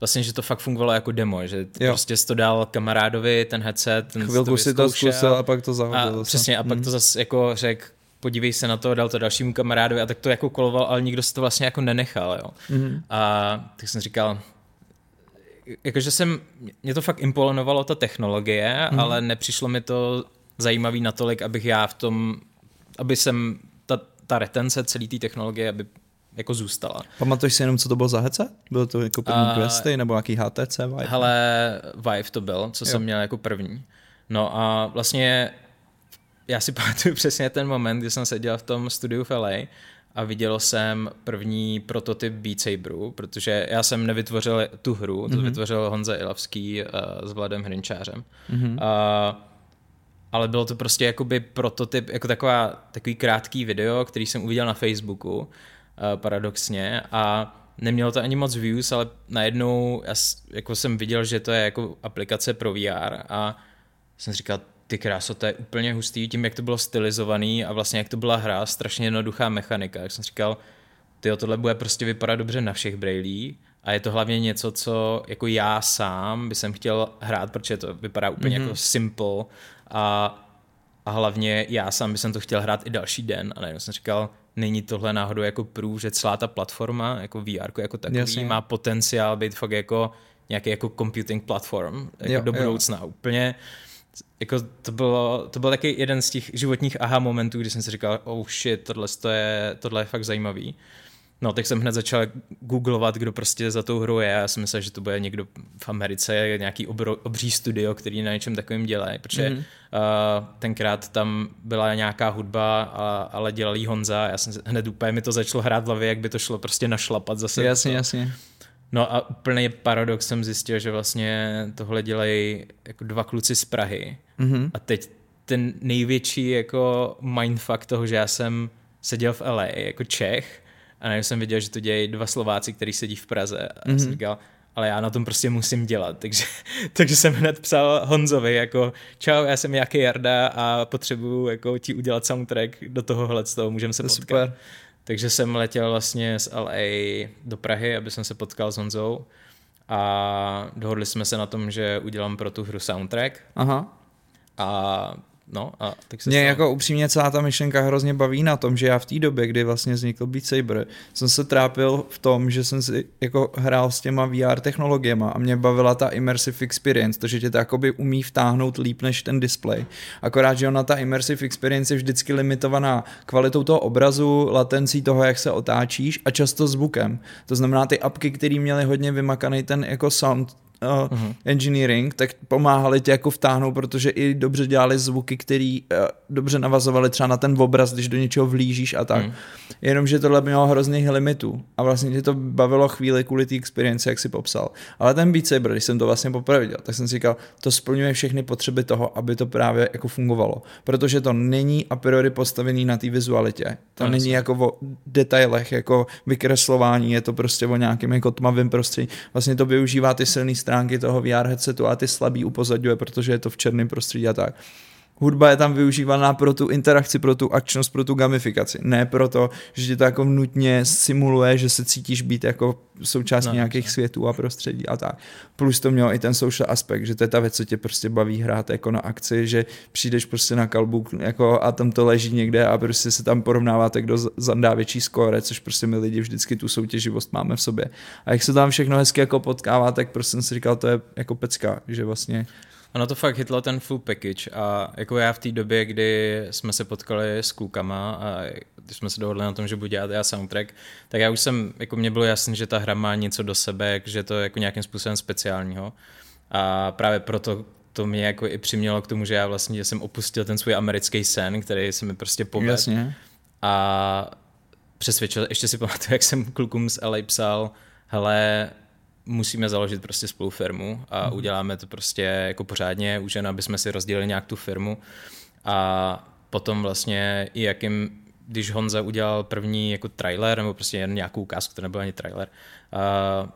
vlastně, že to fakt fungovalo jako demo, že jo. prostě jsi to dal kamarádovi, ten headset, ten Chvilku to si to zkusil a pak to zahodil. A, přesně, a pak mm. to zase jako řekl, podívej se na to, dal to dalšímu kamarádovi a tak to jako koloval, ale nikdo si to vlastně jako nenechal, jo. Mm-hmm. A tak jsem říkal, jakože jsem, mě to fakt imponovalo ta technologie, mm-hmm. ale nepřišlo mi to zajímavý natolik, abych já v tom, aby jsem, ta, ta retence celé té technologie, aby jako zůstala. Pamatuješ si jenom, co to bylo za headset? Bylo to jako první uh, Questy nebo jaký HTC Vive? Hele, Vive to byl, co jo. jsem měl jako první. No a vlastně já si pamatuju přesně ten moment, kdy jsem seděl v tom studiu v LA a viděl jsem první prototyp Beat Saberu, protože já jsem nevytvořil tu hru, to mm-hmm. vytvořil Honza Ilavský uh, s Vladem Hrinčářem. Mm-hmm. Uh, ale bylo to prostě jakoby prototyp, jako taková, takový krátký video, který jsem uviděl na Facebooku, uh, paradoxně, a nemělo to ani moc views, ale najednou já jako jsem viděl, že to je jako aplikace pro VR a jsem říkal, ty kráso, to je úplně hustý, tím, jak to bylo stylizovaný a vlastně jak to byla hra, strašně jednoduchá mechanika. Jak jsem říkal, ty tohle bude prostě vypadat dobře na všech brailí a je to hlavně něco, co jako já sám by jsem chtěl hrát, protože to vypadá úplně mm-hmm. jako simple a, a hlavně já sám bych to chtěl hrát i další den a najednou jsem říkal, není tohle náhodou jako prův, že celá ta platforma, jako VR jako takový, Jasně. má potenciál být fakt jako nějaký jako computing platform jako jo, do budoucna. Jo. Úplně jako to bylo, to byl taky jeden z těch životních aha momentů, kdy jsem si říkal, oh shit, tohle, to je, tohle je fakt zajímavý. No, tak jsem hned začal googlovat, kdo prostě za tou hrou je. Já jsem myslel, že to bude někdo v Americe, nějaký obro, obří studio, který na něčem takovým dělá, protože mm-hmm. uh, tenkrát tam byla nějaká hudba, a, ale dělal Honza. Já jsem hned úplně mi to začalo hrát v hlavě, jak by to šlo prostě našlapat zase. Jasně, jasně. No a úplný paradox jsem zjistil, že vlastně tohle dělají jako dva kluci z Prahy. Mm-hmm. A teď ten největší jako mindfuck toho, že já jsem seděl v LA jako Čech a najednou jsem viděl, že to dělají dva Slováci, kteří sedí v Praze. A mm-hmm. jsem říkal, ale já na tom prostě musím dělat. Takže, takže jsem hned psal Honzovi jako čau, já jsem nějaký Jarda a potřebuju jako ti udělat soundtrack do tohohle z toho, můžeme se potkat. Super. Takže jsem letěl vlastně z LA do Prahy, aby jsem se potkal s Honzou a dohodli jsme se na tom, že udělám pro tu hru soundtrack. Aha. A No, a tak se Mě stalo. jako upřímně celá ta myšlenka hrozně baví na tom, že já v té době, kdy vlastně vznikl Beat Saber, jsem se trápil v tom, že jsem si jako hrál s těma VR technologiemi a mě bavila ta immersive experience, to, že tě to jakoby umí vtáhnout líp než ten display. Akorát, že ona ta immersive experience je vždycky limitovaná kvalitou toho obrazu, latencí toho, jak se otáčíš a často zvukem. To znamená, ty apky, které měly hodně vymakaný ten jako sound uh, engineering, tak pomáhali tě jako vtáhnout, protože i dobře dělali zvuky, které uh, dobře navazovaly třeba na ten obraz, když do něčeho vlížíš a tak. Uh-huh. Jenomže tohle mělo hrozných limitů a vlastně tě to bavilo chvíli kvůli té experience, jak si popsal. Ale ten Beat Saber, když jsem to vlastně poprvé viděl, tak jsem si říkal, to splňuje všechny potřeby toho, aby to právě jako fungovalo. Protože to není a priori postavený na té vizualitě. To není jako o detailech, jako vykreslování, je to prostě o nějakém jako tmavém prostředí. Vlastně to využívá ty silné strany stránky toho VR headsetu a ty slabý upozadňuje, protože je to v černém prostředí a tak. Hudba je tam využívaná pro tu interakci, pro tu akčnost, pro tu gamifikaci. Ne proto, že ti to jako nutně simuluje, že se cítíš být jako součástí no, nějakých no. světů a prostředí a tak. Plus to mělo i ten social aspekt, že to je ta věc, co tě prostě baví hrát jako na akci, že přijdeš prostě na kalbu jako a tam to leží někde a prostě se tam porovnáváte, kdo zandá větší skóre, což prostě my lidi vždycky tu soutěživost máme v sobě. A jak se tam všechno hezky jako potkává, tak prostě jsem si říkal, to je jako pecka, že vlastně Ono to fakt hitlo ten full package a jako já v té době, kdy jsme se potkali s klukama a když jsme se dohodli na tom, že budu dělat já soundtrack, tak já už jsem, jako mě bylo jasné, že ta hra má něco do sebe, že to je jako nějakým způsobem speciálního a právě proto to mě jako i přimělo k tomu, že já vlastně jsem opustil ten svůj americký sen, který se mi prostě povedl. Jasně. A přesvědčil, ještě si pamatuju, jak jsem klukům z LA psal, hele, musíme založit prostě spolu firmu a mm. uděláme to prostě jako pořádně, už jen aby jsme si rozdělili nějak tu firmu a potom vlastně i jakým, když Honza udělal první jako trailer, nebo prostě jen nějakou ukázku, to nebyl ani trailer, a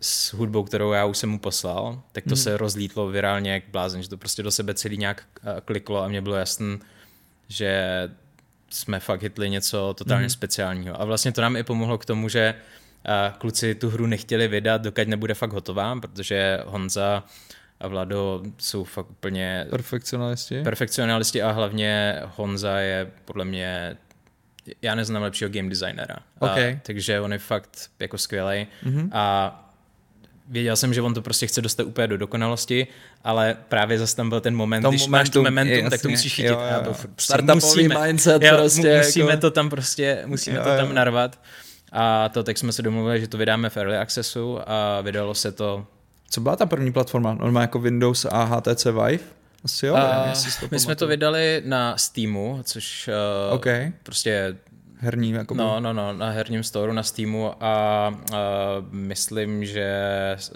s hudbou, kterou já už jsem mu poslal, tak to mm. se rozlítlo virálně jak blázen, že to prostě do sebe celý nějak kliklo a mě bylo jasné, že jsme fakt hitli něco totálně mm. speciálního. A vlastně to nám i pomohlo k tomu, že kluci tu hru nechtěli vydat, dokud nebude fakt hotová, protože Honza a Vlado jsou fakt úplně... Perfekcionalisti. Perfekcionalisti a hlavně Honza je podle mě já neznám lepšího game designera. Okay. A, takže on je fakt jako skvělý. Mm-hmm. A věděl jsem, že on to prostě chce dostat úplně do dokonalosti, ale právě zase tam byl ten moment, když momentum, máš tu momentum, jasně, tak to musíš chytit. Jo, jo. A Startupový musíme, mindset jo, prostě. Musíme jako... to tam prostě, musíme jo, to tam narvat. A to tak jsme se domluvili, že to vydáme v Early Accessu a vydalo se to... Co byla ta první platforma? Normálně jako Windows a HTC Vive? Asi jo, uh, nevím, to my jsme to vydali na Steamu, což uh, okay. prostě herní. Jako no, no, no, na herním storu, na Steamu a, a myslím, že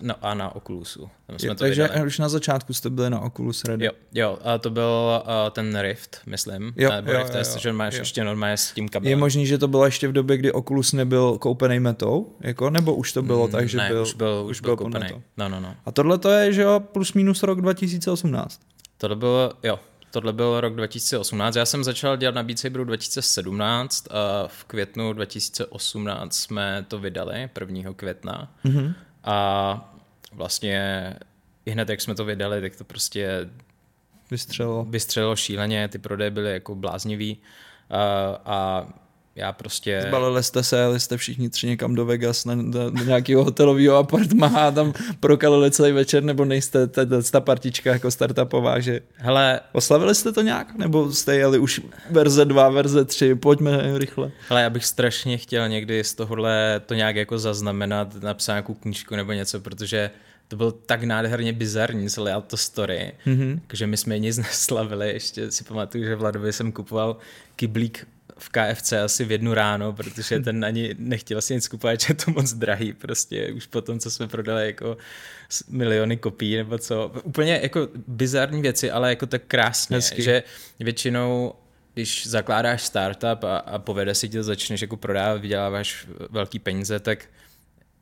no, a na Oculusu. Tam jsme je, to takže vydali. už na začátku jste byli na Oculus Ready. Jo, jo a to byl uh, ten Rift, myslím. Jo, Nebo jo, Rift jo, jo, že máš jo. ještě normálně s tím kabelem. Je možný, že to bylo ještě v době, kdy Oculus nebyl koupený metou, jako, nebo už to bylo mm, tak, že ne, byl, už byl, už byl, byl koupený. No, no, no. A tohle to je, že jo, plus minus rok 2018. Tohle bylo, jo, tohle byl rok 2018. Já jsem začal dělat na Beat Saberu 2017 a v květnu 2018 jsme to vydali, 1. května. Mm-hmm. A vlastně i hned, jak jsme to vydali, tak to prostě vystřelilo. Vystřelilo šíleně, ty prodeje byly jako bláznivý. A, a já prostě... Zbalili jste se, jeli jste všichni tři někam do Vegas na, na, na nějakého hotelového apartma a tam prokalili celý večer, nebo nejste ta, ta partička jako startupová, že... Hele... Oslavili jste to nějak? Nebo jste jeli už verze 2, verze 3, pojďme rychle. Hele, já bych strašně chtěl někdy z tohohle to nějak jako zaznamenat, napsat nějakou knížku nebo něco, protože to bylo tak nádherně bizarní celé to story, mm-hmm. že my jsme nic neslavili, ještě si pamatuju, že Vladovi jsem kupoval kyblík v KFC asi v jednu ráno, protože ten ani nechtěl si nic kupovat, že je to moc drahý, prostě už po tom, co jsme prodali jako miliony kopií nebo co. Úplně jako bizarní věci, ale jako tak krásně, Hezky. že většinou když zakládáš startup a, a povede si tě, začneš jako prodávat, vyděláváš velký peníze, tak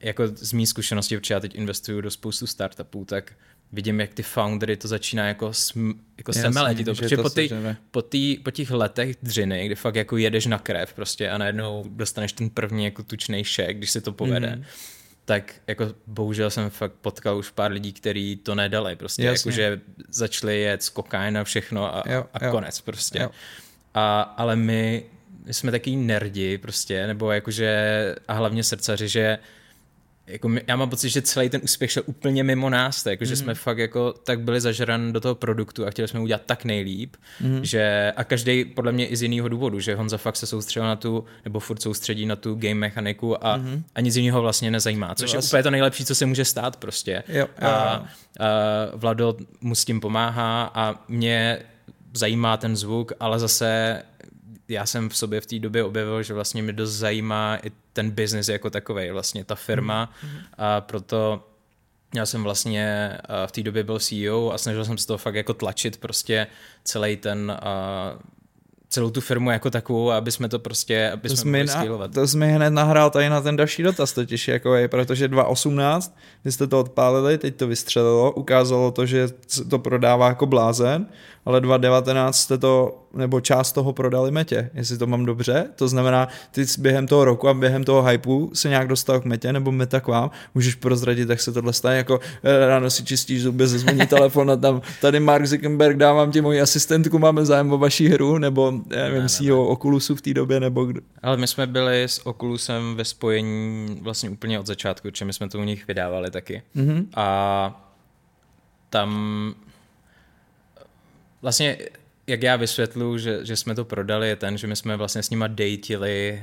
jako z mý zkušenosti, protože já teď investuju do spoustu startupů, tak vidím, jak ty foundery to začíná jako, sm, jako semelet. To, protože to po, ty, po, tý, po těch letech dřiny, kdy fakt jako jedeš na krev prostě a najednou dostaneš ten první jako tučný šek, když se to povede, mm-hmm. tak jako bohužel jsem fakt potkal už pár lidí, kteří to nedali. Prostě jako, že začali jet z kokain a všechno a, jo, a jo. konec prostě. Jo. A, ale my, my jsme taky nerdi prostě, nebo jakože a hlavně srdcaři, že jako my, já mám pocit, že celý ten úspěch šel úplně mimo nás, jako, mm. že jsme fakt jako tak byli zažran do toho produktu a chtěli jsme udělat tak nejlíp, mm. že a každý podle mě i z jiného důvodu, že Honza fakt se soustředil na tu, nebo furt soustředí na tu game mechaniku a, mm. a nic jiného vlastně nezajímá, což no, je úplně to nejlepší, co se může stát prostě. Jo, a, a Vlado mu s tím pomáhá a mě zajímá ten zvuk, ale zase já jsem v sobě v té době objevil, že vlastně mě dost zajímá i ten biznis jako takový, vlastně ta firma. Mm-hmm. a proto já jsem vlastně v té době byl CEO a snažil jsem se to fakt jako tlačit prostě celý ten celou tu firmu jako takovou, aby jsme to prostě, aby to jsme mohli na, To jsme hned nahrál tady na ten další dotaz totiž, jako je, protože 2018, vy jste to odpálili, teď to vystřelilo, ukázalo to, že to prodává jako blázen, ale 2019 jste to, nebo část toho prodali Metě, jestli to mám dobře. To znamená, ty během toho roku a během toho hypeu se nějak dostal k Metě, nebo Meta k vám, můžeš prozradit, jak se tohle stane, jako eh, ráno si čistíš zuby, zazvoní telefon a tam, tady Mark Zuckerberg, dávám ti moji asistentku, máme zájem o vaší hru, nebo já nevím, CEO Oculusu v té době, nebo kdo. Ale my jsme byli s Oculusem ve spojení vlastně úplně od začátku, my jsme to u nich vydávali taky. Mm-hmm. A tam vlastně jak já vysvětlu, že, že jsme to prodali, je ten, že my jsme vlastně s nima datili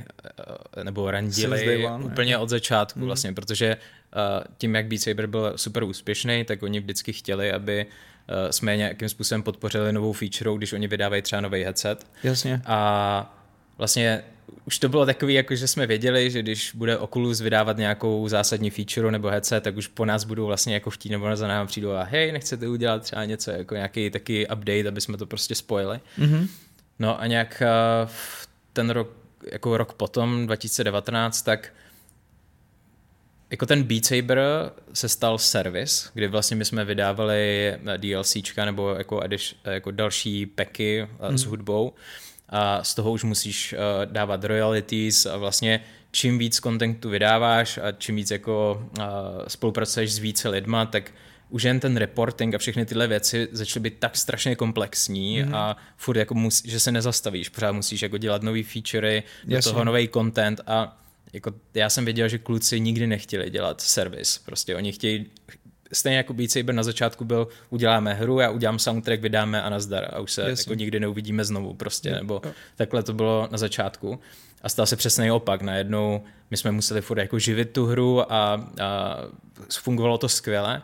eh, nebo randili one, úplně od začátku hmm. vlastně, protože uh, tím, jak Beat Saber byl super úspěšný, tak oni vždycky chtěli, aby uh, jsme nějakým způsobem podpořili novou feature, když oni vydávají třeba nový headset. Jasně. A vlastně už to bylo takový, jako že jsme věděli, že když bude Oculus vydávat nějakou zásadní feature nebo headset, tak už po nás budou vlastně jako chtít nebo za námi přijdou a hej, nechcete udělat třeba něco, jako nějaký taky update, aby jsme to prostě spojili. Mm-hmm. No a nějak uh, ten rok, jako rok potom, 2019, tak jako ten Beat Saber se stal servis, kdy vlastně my jsme vydávali DLCčka nebo jako, ediš, jako další packy mm. s hudbou a z toho už musíš uh, dávat royalties a vlastně čím víc kontentu vydáváš a čím víc jako uh, spolupracuješ s více lidma, tak už jen ten reporting a všechny tyhle věci začaly být tak strašně komplexní mm-hmm. a furt jako musí, že se nezastavíš, pořád musíš jako dělat nový featurey, do Jasně. toho nový content a jako já jsem věděl, že kluci nikdy nechtěli dělat servis, prostě oni chtějí stejně jako Beat Saber na začátku byl, uděláme hru, já udělám soundtrack, vydáme a nazdar a už se Jasně. jako nikdy neuvidíme znovu prostě, jo, nebo jo. takhle to bylo na začátku. A stal se přesně opak, najednou my jsme museli furt jako živit tu hru a, a fungovalo to skvěle.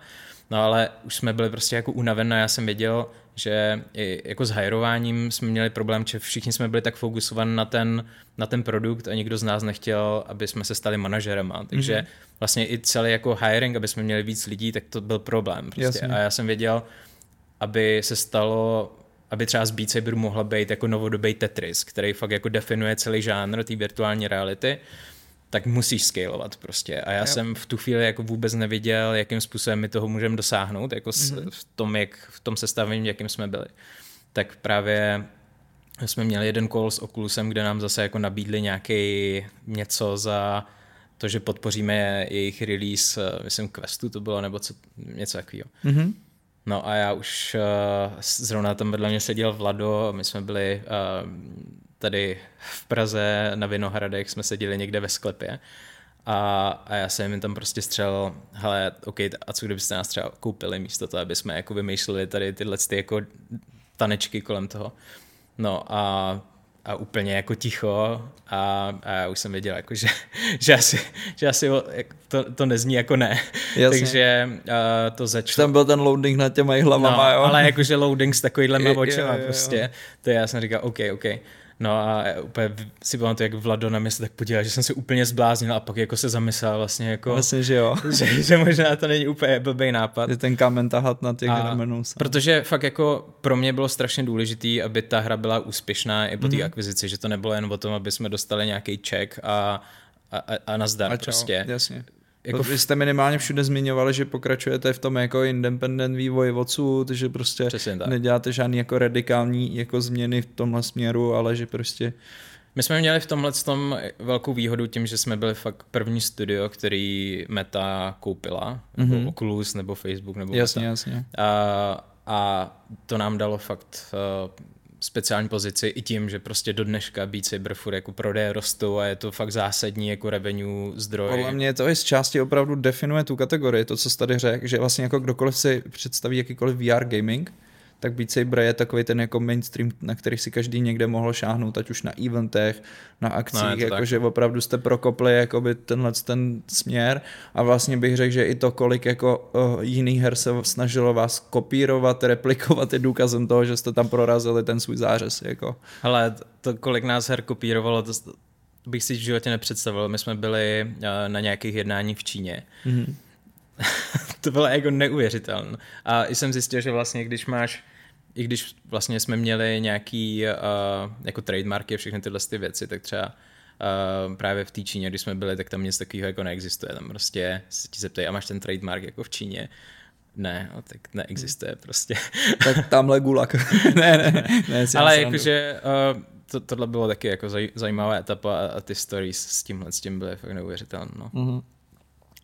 No ale už jsme byli prostě jako unavené, já jsem věděl, že i jako s hajrováním jsme měli problém, že všichni jsme byli tak fokusovaní na ten, na ten produkt a nikdo z nás nechtěl, aby jsme se stali manažerem. Takže mm-hmm. vlastně i celý jako hiring, aby jsme měli víc lidí, tak to byl problém. Prostě. A já jsem věděl, aby se stalo aby třeba z Beat Saberu mohla být jako novodobý Tetris, který fakt jako definuje celý žánr té virtuální reality, tak musíš scalovat prostě. A já jo. jsem v tu chvíli jako vůbec neviděl, jakým způsobem my toho můžeme dosáhnout, jako mm-hmm. v tom, jak, v tom sestavení, jakým jsme byli. Tak právě jsme měli jeden call s Oculusem, kde nám zase jako nabídli nějaký něco za to, že podpoříme jejich release, eh, myslím Questu to bylo, nebo co, něco takového. Mm-hmm. No a já už uh, zrovna tam vedle mě seděl Vlado, my jsme byli uh, tady v Praze na Vinohradech, jsme seděli někde ve sklepě a, a já jsem jim tam prostě střelil, hele, OK, a co kdybyste nás třeba koupili místo toho, aby jsme jako vymýšleli tady tyhle ty jako tanečky kolem toho. No a a úplně jako ticho a, a já už jsem věděl, jako, že, že asi, že asi to, to nezní jako ne. Jasně. Takže uh, to začalo. Tam byl ten loading na těma hlavama, no, jo? ale jakože loading s takovýhle očima prostě. To já jsem říkal, OK, OK. No a úplně si pamatuju, jak Vlado na mě se tak podíval, že jsem se úplně zbláznil a pak jako se zamyslel vlastně jako... Vlastně, že jo. Že, že možná to není úplně blbý nápad. Je ten kámen tahat na těch ramenů. Protože fakt jako pro mě bylo strašně důležitý, aby ta hra byla úspěšná i po té mm-hmm. akvizici, že to nebylo jen o tom, aby jsme dostali nějaký check a, a, a nazdar a čau, prostě. Jasně. Jako... Vy jste minimálně všude zmiňovali, že pokračujete v tom jako independent vývoji odsud, že prostě neděláte žádný jako radikální jako změny v tomhle směru, ale že prostě my jsme měli v tomhle tom velkou výhodu tím, že jsme byli fakt první studio, který Meta koupila, mm-hmm. nebo Oculus, nebo Facebook, nebo jasně, Meta. Jasně. A, a to nám dalo fakt uh, speciální pozici i tím, že prostě do dneška Beat Saber furt jako prodeje rostou a je to fakt zásadní jako revenue zdroj. Podle mě to i z části opravdu definuje tu kategorii, to, co jsi tady řekl, že vlastně jako kdokoliv si představí jakýkoliv VR gaming, tak Beat Saber je takový ten jako mainstream, na který si každý někde mohl šáhnout, ať už na eventech, na akcích, no, jakože opravdu jste prokopli jakoby tenhle ten směr a vlastně bych řekl, že i to, kolik jako uh, jiných her se snažilo vás kopírovat, replikovat je důkazem toho, že jste tam prorazili ten svůj zářez. Jako. Ale to, kolik nás her kopírovalo, to bych si v životě nepředstavil. My jsme byli uh, na nějakých jednáních v Číně. Mm-hmm to bylo jako neuvěřitelné. A jsem zjistil, že vlastně, když máš i když vlastně jsme měli nějaký uh, jako trademarky a všechny tyhle ty věci, tak třeba uh, právě v té Číně, když jsme byli, tak tam nic takového jako neexistuje. Tam prostě se ti zeptají, a máš ten trademark jako v Číně? Ne, no, tak neexistuje prostě. tak tamhle gulak. ne, ne, ne. ne Ale jakože uh, to, tohle bylo taky jako zaj, zajímavá etapa a, a ty stories s tímhle s tím byly fakt neuvěřitelné. No. Mm-hmm.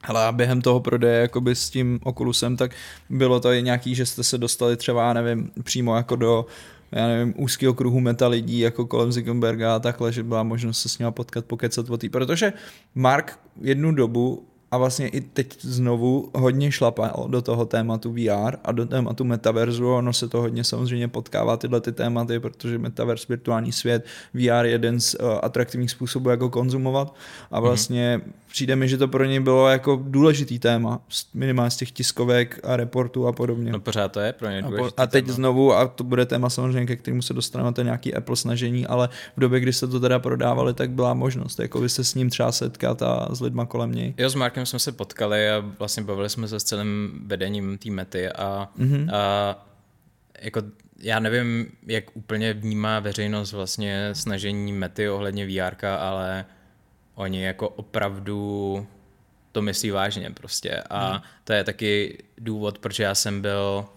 Ale během toho prodeje jakoby s tím Oculusem, tak bylo to i nějaký, že jste se dostali třeba, nevím, přímo jako do já nevím, úzkého kruhu meta lidí jako kolem Zickenberga a takhle, že byla možnost se s ním potkat, pokecat o tý. Protože Mark jednu dobu a vlastně i teď znovu hodně šlapal do toho tématu VR a do tématu metaverzu. Ono se to hodně samozřejmě potkává tyhle ty tématy, protože metaverse, virtuální svět, VR je jeden z uh, atraktivních způsobů, jako konzumovat a mhm. vlastně mm přijde mi, že to pro něj bylo jako důležitý téma, minimálně z těch tiskovek a reportů a podobně. No pořád to je pro ně důležitý A teď téma. znovu, a to bude téma samozřejmě, ke kterému se dostaneme, to nějaký Apple snažení, ale v době, kdy se to teda prodávali, tak byla možnost, jako by se s ním třeba setkat a s lidma kolem něj. Jo, s Markem jsme se potkali a vlastně bavili jsme se s celým vedením té mety a, mm-hmm. a jako já nevím, jak úplně vnímá veřejnost vlastně snažení mety ohledně VR, ale oni jako opravdu to myslí vážně prostě a hmm. to je taky důvod, proč já jsem byl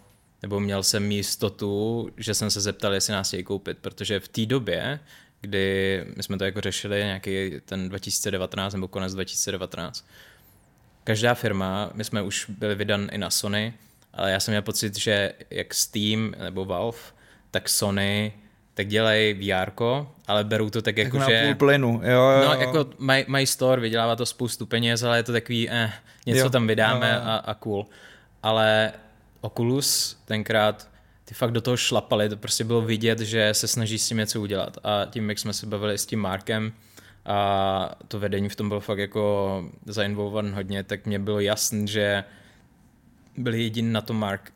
nebo měl jsem jistotu, že jsem se zeptal, jestli nás chtějí koupit, protože v té době, kdy my jsme to jako řešili nějaký ten 2019 nebo konec 2019, každá firma, my jsme už byli vydan i na Sony, ale já jsem měl pocit, že jak Steam nebo Valve, tak Sony tak dělají VR, ale berou to tak jako, tak že... půl plynu, jo, jo. No, jako mají maj store, vydělává to spoustu peněz, ale je to takový, eh, něco jo, tam vydáme jo, jo. A, a cool. Ale Oculus tenkrát ty fakt do toho šlapali, to prostě bylo vidět, že se snaží s tím něco udělat. A tím, jak jsme se bavili s tím Markem, a to vedení v tom bylo fakt jako zainvolvované hodně, tak mě bylo jasné, že byli jediní na tom mark,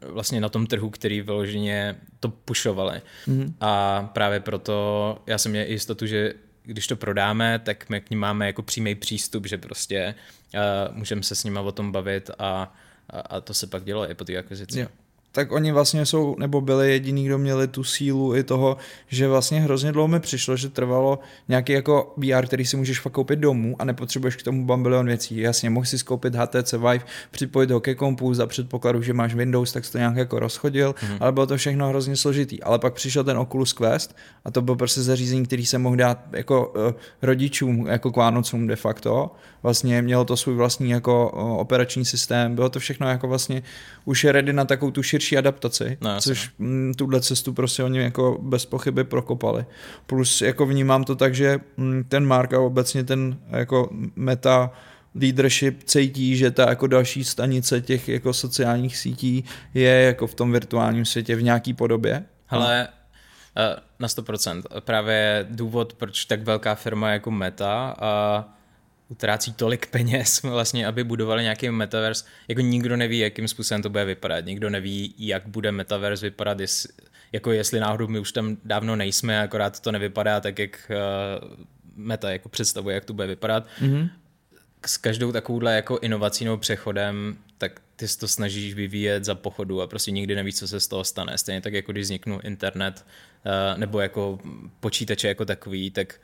vlastně na tom trhu, který vyloženě to pušovali. Mm-hmm. A právě proto já jsem měl jistotu, že když to prodáme, tak my k ním máme jako přímý přístup, že prostě uh, můžeme se s nimi o tom bavit a, a, a to se pak dělo i po té akvizici. Yeah tak oni vlastně jsou, nebo byli jediní, kdo měli tu sílu i toho, že vlastně hrozně dlouho mi přišlo, že trvalo nějaký jako VR, který si můžeš fakt koupit domů a nepotřebuješ k tomu bambilion věcí. Jasně, mohl si skoupit HTC Vive, připojit ho ke kompu za předpokladu, že máš Windows, tak jsi to nějak jako rozchodil, mm-hmm. ale bylo to všechno hrozně složitý. Ale pak přišel ten Oculus Quest a to byl prostě zařízení, který se mohl dát jako uh, rodičům, jako k Vánocům de facto. Vlastně mělo to svůj vlastní jako uh, operační systém, bylo to všechno jako vlastně už ready na takovou tu širší adaptaci, no, což no. Tuhle cestu prostě oni jako bez pochyby prokopali. Plus jako vnímám to tak, že mm, ten Mark a obecně ten jako meta leadership cítí, že ta jako další stanice těch jako sociálních sítí je jako v tom virtuálním světě v nějaký podobě. Ale eh, na 100%. Právě důvod, proč tak velká firma jako Meta a utrácí tolik peněz, vlastně, aby budovali nějaký metaverse. Jako nikdo neví, jakým způsobem to bude vypadat. Nikdo neví, jak bude metaverse vypadat, jestli, jako jestli náhodou my už tam dávno nejsme, akorát to nevypadá tak, jak uh, meta jako představuje, jak to bude vypadat. Mm-hmm. S každou takovouhle jako inovací nebo přechodem, tak ty si to snažíš vyvíjet za pochodu a prostě nikdy nevíš, co se z toho stane. Stejně tak, jako když vzniknul internet uh, nebo jako počítače jako takový, tak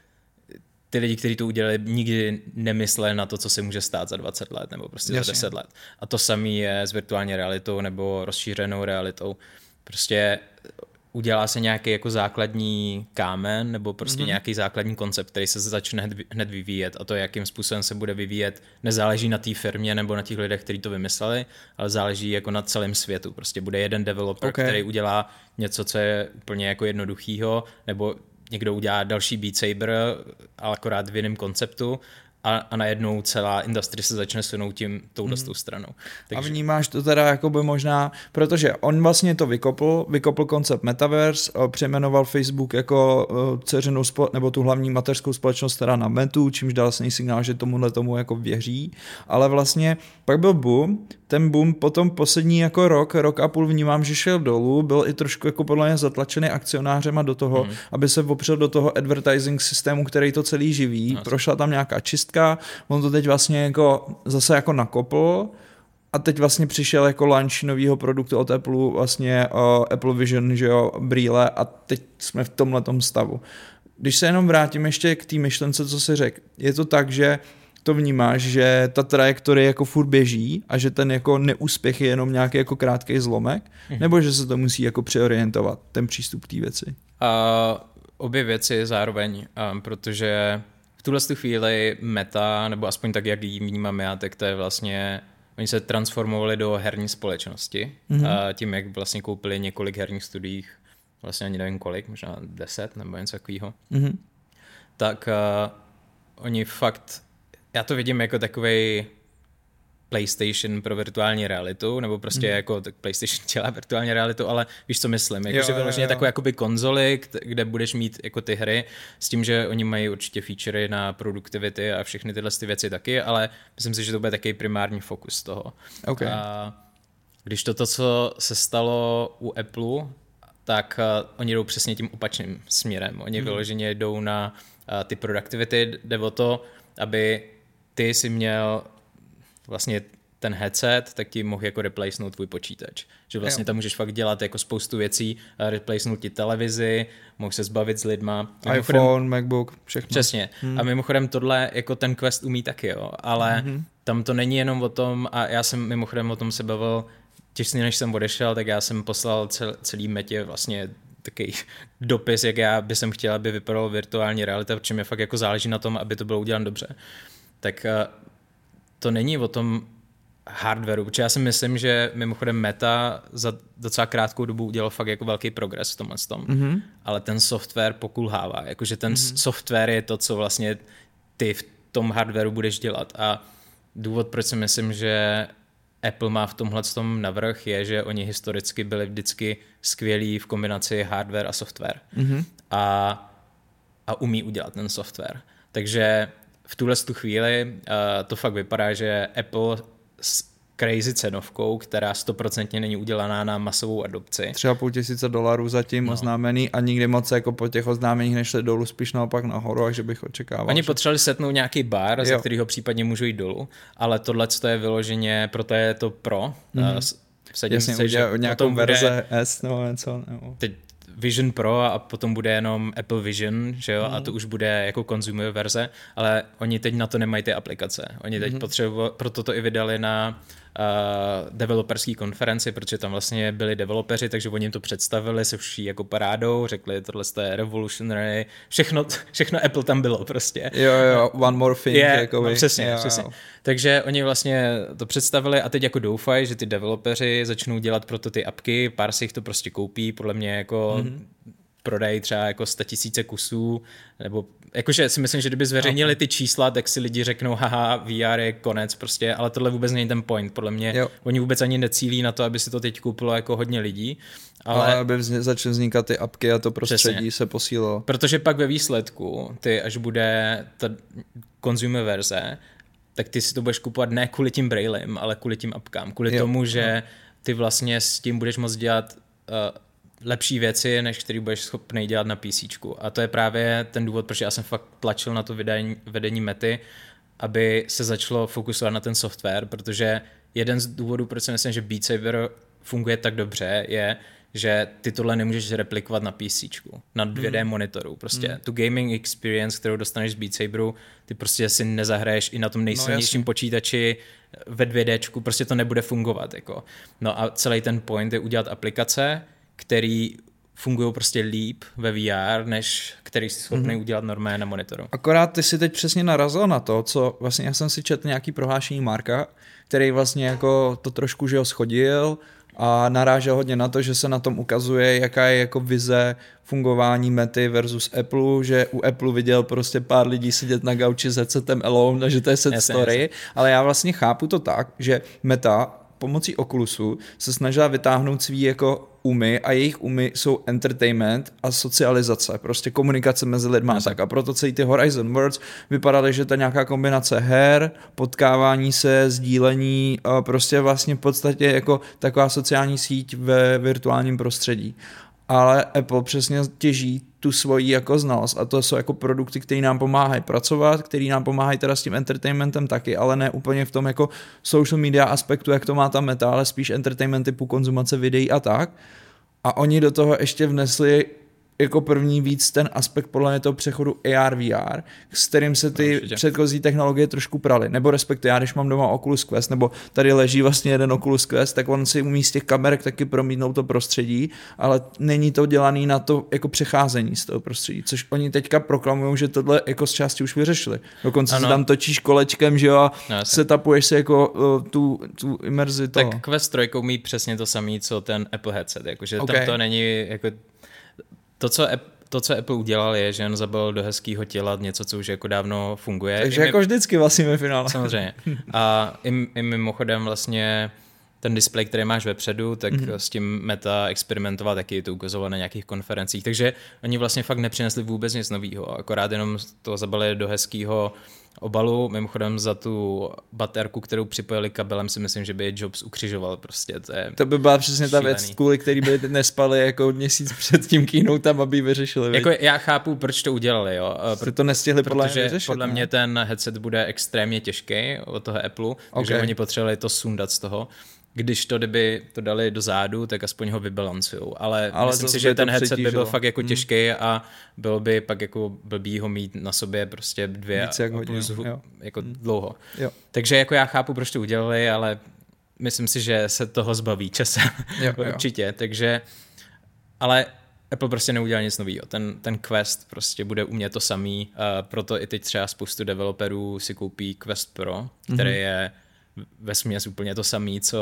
ty lidi, kteří to udělali, nikdy nemysleli na to, co se může stát za 20 let nebo prostě Jasně. za 10 let. A to samé je s virtuální realitou nebo rozšířenou realitou. Prostě udělá se nějaký jako základní kámen nebo prostě mm-hmm. nějaký základní koncept, který se začne hned vyvíjet a to, jakým způsobem se bude vyvíjet, nezáleží na té firmě nebo na těch lidech, kteří to vymysleli, ale záleží jako na celém světu. Prostě bude jeden developer, okay. který udělá něco, co je úplně jako jednoduchýho, nebo někdo udělá další Beat Saber, ale akorát v jiném konceptu a, a najednou celá industrie se začne sunout tím touhle mm. stranou. Takže... A vnímáš to teda jako by možná, protože on vlastně to vykopl, vykopl koncept Metaverse, eh, přejmenoval Facebook jako uh, dceřinou spo, nebo tu hlavní mateřskou společnost teda na Metu, čímž dal jasný signál, že tomuhle tomu jako věří, ale vlastně pak byl boom, ten boom potom poslední jako rok, rok a půl vnímám, že šel dolů, byl i trošku jako podle mě zatlačený akcionářema do toho, mm. aby se opřel do toho advertising systému, který to celý živí, no. prošla tam nějaká čistka, on to teď vlastně jako zase jako nakopl, a teď vlastně přišel jako launch nového produktu od Apple, vlastně uh, Apple Vision, že jo, brýle a teď jsme v tomhle stavu. Když se jenom vrátím ještě k té myšlence, co se řekl, je to tak, že to vnímáš, že ta trajektorie jako furt běží a že ten jako neúspěch je jenom nějaký jako krátký zlomek, mm-hmm. nebo že se to musí jako přeorientovat, ten přístup k té věci? Uh, obě věci zároveň, um, protože v tuhle chvíli meta, nebo aspoň tak, jak ji vnímám já, tak to je vlastně Oni se transformovali do herní společnosti mm-hmm. a tím, jak vlastně koupili několik herních studiích, vlastně ani nevím kolik, možná deset nebo něco takového, mm-hmm. tak uh, oni fakt já to vidím jako takový PlayStation pro virtuální realitu, nebo prostě mm. jako tak PlayStation dělá virtuální realitu, ale víš, co myslím, jako, jo, že vyloženě takové jakoby konzoly, kde budeš mít jako ty hry, s tím, že oni mají určitě featurey na produktivity a všechny tyhle ty věci taky, ale myslím si, že to bude takový primární fokus toho. Okay. A když to, co se stalo u Apple, tak uh, oni jdou přesně tím opačným směrem. Oni mm. vyloženě jdou na uh, ty productivity, jde o to, aby ty si měl vlastně ten headset, tak ti mohl jako replacenout tvůj počítač. Že vlastně jo. tam můžeš fakt dělat jako spoustu věcí, replacenout ti televizi, mohl se zbavit s lidma. iPhone, mimochodem, MacBook, všechno. Přesně. Hmm. A mimochodem tohle jako ten Quest umí taky, jo. Ale hmm. tam to není jenom o tom, a já jsem mimochodem o tom se bavil těsně než jsem odešel, tak já jsem poslal cel, celý metě vlastně takový dopis, jak já by jsem chtěl, aby vypadalo virtuální realita, protože mi fakt jako záleží na tom, aby to bylo uděláno dobře tak eh, to není o tom hardwareu, protože já si myslím, že mimochodem Meta za docela krátkou dobu udělal fakt jako velký progres v tomhle tom, mm-hmm. ale ten software pokulhává, jakože ten mm-hmm. software je to, co vlastně ty v tom hardwareu budeš dělat a důvod, proč si myslím, že Apple má v tomhle tom navrh, je, že oni historicky byli vždycky skvělí v kombinaci hardware a software mm-hmm. a, a umí udělat ten software. Takže v tuhle tu chvíli uh, to fakt vypadá, že Apple crazy cenovkou, která stoprocentně není udělaná na masovou adopci. Třeba půl tisíce dolarů zatím no. oznámený a nikdy moc jako po těch oznámeních nešli dolů, spíš naopak nahoru, takže bych očekával. Oni že... potřebovali setnout nějaký bar, jo. ze kterého případně můžou jít dolů, ale tohle je vyloženě, proto je to pro. Mm-hmm. Vsadím Jasně, se, že nějakou verze bude, S nebo něco. Nebo... Teď Vision Pro a potom bude jenom Apple Vision, že jo, mm. a to už bude jako consumer verze, ale oni teď na to nemají ty aplikace. Oni teď mm. potřebují, proto to i vydali na uh, developerské konferenci, protože tam vlastně byli developeři, takže oni jim to představili se vší jako parádou, řekli, tohle je revolutionary, všechno, všechno Apple tam bylo prostě. Jo, jo, one more thing. Je, jako no, přesně, jo, přesně. Jo. Takže oni vlastně to představili a teď jako doufají, že ty developeři začnou dělat proto ty apky, pár si jich to prostě koupí, podle mě jako mm-hmm prodají třeba jako 100 tisíce kusů, nebo jakože si myslím, že kdyby zveřejnili ty čísla, tak si lidi řeknou, haha, VR je konec prostě, ale tohle vůbec není ten point, podle mě. Jo. Oni vůbec ani necílí na to, aby si to teď koupilo jako hodně lidí. Ale, ale aby vzně, začaly vznikat ty apky a to prostředí přesně. se posílilo. Protože pak ve výsledku, ty až bude ta consumer verze, tak ty si to budeš kupovat ne kvůli tím brailem, ale kvůli tím apkám. Kvůli jo. tomu, že ty vlastně s tím budeš moct dělat uh, lepší věci, než který budeš schopný dělat na PC. A to je právě ten důvod, proč já jsem fakt tlačil na to vedení, vedení mety, aby se začalo fokusovat na ten software, protože jeden z důvodů, proč si myslím, že Beat Saber funguje tak dobře, je, že ty tohle nemůžeš replikovat na PC, na 2D mm. monitoru. Prostě mm. tu gaming experience, kterou dostaneš z Beat Saberu, ty prostě si nezahraješ i na tom no, nejsilnějším no, počítači ve 2D, prostě to nebude fungovat. Jako. No a celý ten point je udělat aplikace, který fungují prostě líp ve VR, než který jsi schopný mm-hmm. udělat normálně na monitoru. Akorát ty si teď přesně narazil na to, co vlastně já jsem si četl nějaký prohlášení Marka, který vlastně jako to trošku, že ho schodil a narážel hodně na to, že se na tom ukazuje, jaká je jako vize fungování Mety versus Apple, že u Apple viděl prostě pár lidí sedět na gauči s headsetem alone že to je set story, ale já vlastně chápu to tak, že Meta pomocí Oculusu se snažila vytáhnout svý jako umy a jejich umy jsou entertainment a socializace, prostě komunikace mezi lidmi a tak. A proto celý ty Horizon Worlds vypadaly, že to nějaká kombinace her, potkávání se, sdílení, prostě vlastně v podstatě jako taková sociální síť ve virtuálním prostředí ale Apple přesně těží tu svoji jako znalost a to jsou jako produkty, které nám pomáhají pracovat, které nám pomáhají teda s tím entertainmentem taky, ale ne úplně v tom jako social media aspektu, jak to má ta meta, ale spíš entertainment typu konzumace videí a tak. A oni do toho ještě vnesli jako první víc ten aspekt podle mě toho přechodu AR VR, s kterým se ty Určitě. předchozí technologie trošku praly. Nebo respektive já, když mám doma Oculus Quest, nebo tady leží vlastně jeden Oculus Quest, tak on si umí z těch kamerek taky promítnout to prostředí, ale není to dělaný na to jako přecházení z toho prostředí, což oni teďka proklamují, že tohle jako z části už vyřešili. Dokonce ano. se tam točíš kolečkem, že jo, a no, se tapuješ se jako uh, tu, tu imerzi toho. Tak Quest 3 mít přesně to samé, co ten Apple headset, jakože okay. tam to není jako to, co to, co Apple udělal, je, že on zabil do hezkého těla něco, co už jako dávno funguje. Takže I jako my... vždycky vlastně ve finále. Samozřejmě. A i, i mimochodem vlastně ten displej, který máš vepředu, tak mm-hmm. s tím Meta experimentoval taky, to ukazoval na nějakých konferencích, takže oni vlastně fakt nepřinesli vůbec nic nového, akorát jenom to zabili do hezkého obalu. Mimochodem za tu baterku, kterou připojili kabelem, si myslím, že by je Jobs ukřižoval prostě. To, je to by byla přesně šílený. ta věc, kvůli který by nespali jako měsíc před tím tam, aby vyřešili. Jako já chápu, proč to udělali. Jo. Jste to nestihli podle mě vyřešit, podle mě ten headset bude extrémně těžký od toho Apple, okay. takže oni potřebovali to sundat z toho když to kdyby to dali do zádu, tak aspoň ho vybalancujou. Ale, Ale myslím si, že ten headset by byl fakt jako hmm. těžký a bylo by pak jako blbý ho mít na sobě prostě dvě Víc jak hodně, plus jako hmm. dlouho. Jo. Takže jako já chápu, proč to udělali, ale myslím si, že se toho zbaví časem. Jo, Určitě, jo. takže ale Apple prostě neudělal nic nového. Ten, ten Quest prostě bude umět to samý, uh, proto i teď třeba spoustu developerů si koupí Quest Pro, který mm-hmm. je ve směs úplně to samé, co,